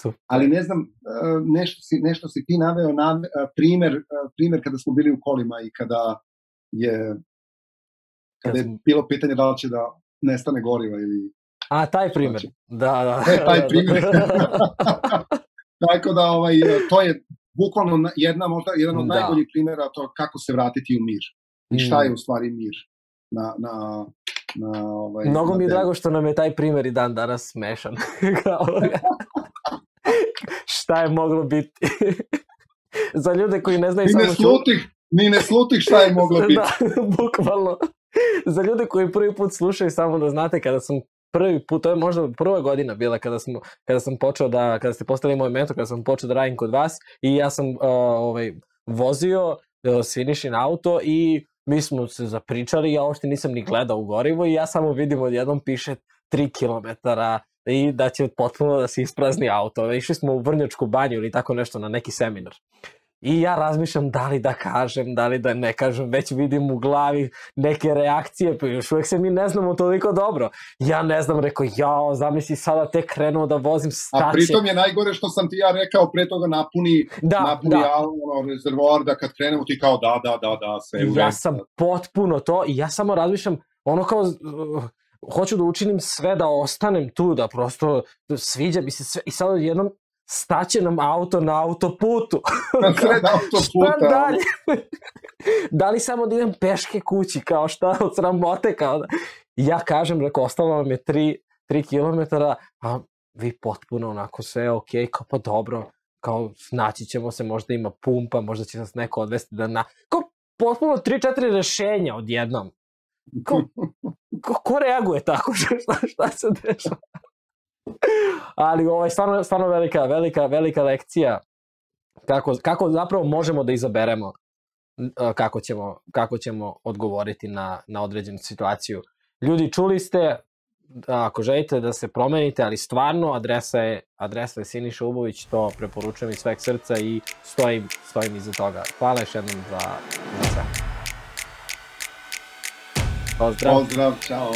Super. ali ne znam, e, nešto si, nešto si ti naveo, na, e, primer, e, primer kada smo bili u kolima i kada je kada je bilo pitanje da li će da nestane goriva ili... A, taj primer. Znači, da, da. E, taj *laughs* primer. *laughs* Tako da, ovaj, to je bukvalno jedna, možda jedan od da. najboljih primjera to kako se vratiti u mir. I šta je mm. u stvari mir na, na, na ovaj, Mnogo na mi je drago što nam je taj primer i dan danas smešan. *laughs* šta je moglo biti? Za ljude koji ne znaju ni samo... Ne slutih, ni ne slutih šta je moglo biti. da, bukvalno. Za ljude koji prvi put slušaju, samo da znate, kada sam prvi put, to je možda prva godina bila kada, smo, kada sam počeo da, kada ste postali moj mentor, kada sam počeo da radim kod vas i ja sam uh, ovaj, vozio uh, auto i mi smo se zapričali, ja uopšte nisam ni gledao u gorivo i ja samo vidim odjednom piše 3 km i da će potpuno da se isprazni auto. Išli smo u Vrnjačku banju ili tako nešto na neki seminar. I ja razmišljam da li da kažem, da li da ne kažem, već vidim u glavi neke reakcije, pa još uvek se mi ne znamo toliko dobro. Ja ne znam, rekao, jao, zamisli sada tek krenuo da vozim staće. A pritom je najgore što sam ti ja rekao, pre toga napuni, da, napuni da. ono, rezervoar, da kad krenemo ti kao da, da, da, da, sve u Ja sam potpuno to i ja samo razmišljam, ono kao, uh, hoću da učinim sve da ostanem tu, da prosto sviđa mi se sve i sad jednom staće nam auto na autoputu. *laughs* Na autoputa. šta dalje? *laughs* da li samo da idem peške kući, kao šta od sramote, kao da... Ja kažem, reko, ostalo vam je 3, 3 km, a vi potpuno onako sve ok, kao pa dobro, kao naći ćemo se, možda ima pumpa, možda će nas neko odvesti da na... Kao potpuno 3-4 rešenja odjednom. Kao, *laughs* ko, ko reaguje tako? šta, šta se dešava? Ali ovo je stvarno, stvarno velika, velika, velika lekcija kako, kako zapravo možemo da izaberemo kako ćemo, kako ćemo odgovoriti na, na određenu situaciju. Ljudi, čuli ste, ako želite da se promenite, ali stvarno adresa je, adresa je Siniša Ubović, to preporučujem iz sveg srca i stojim, stojim iza toga. Hvala još jednom za, za sve. Pozdrav. Pozdrav, čao.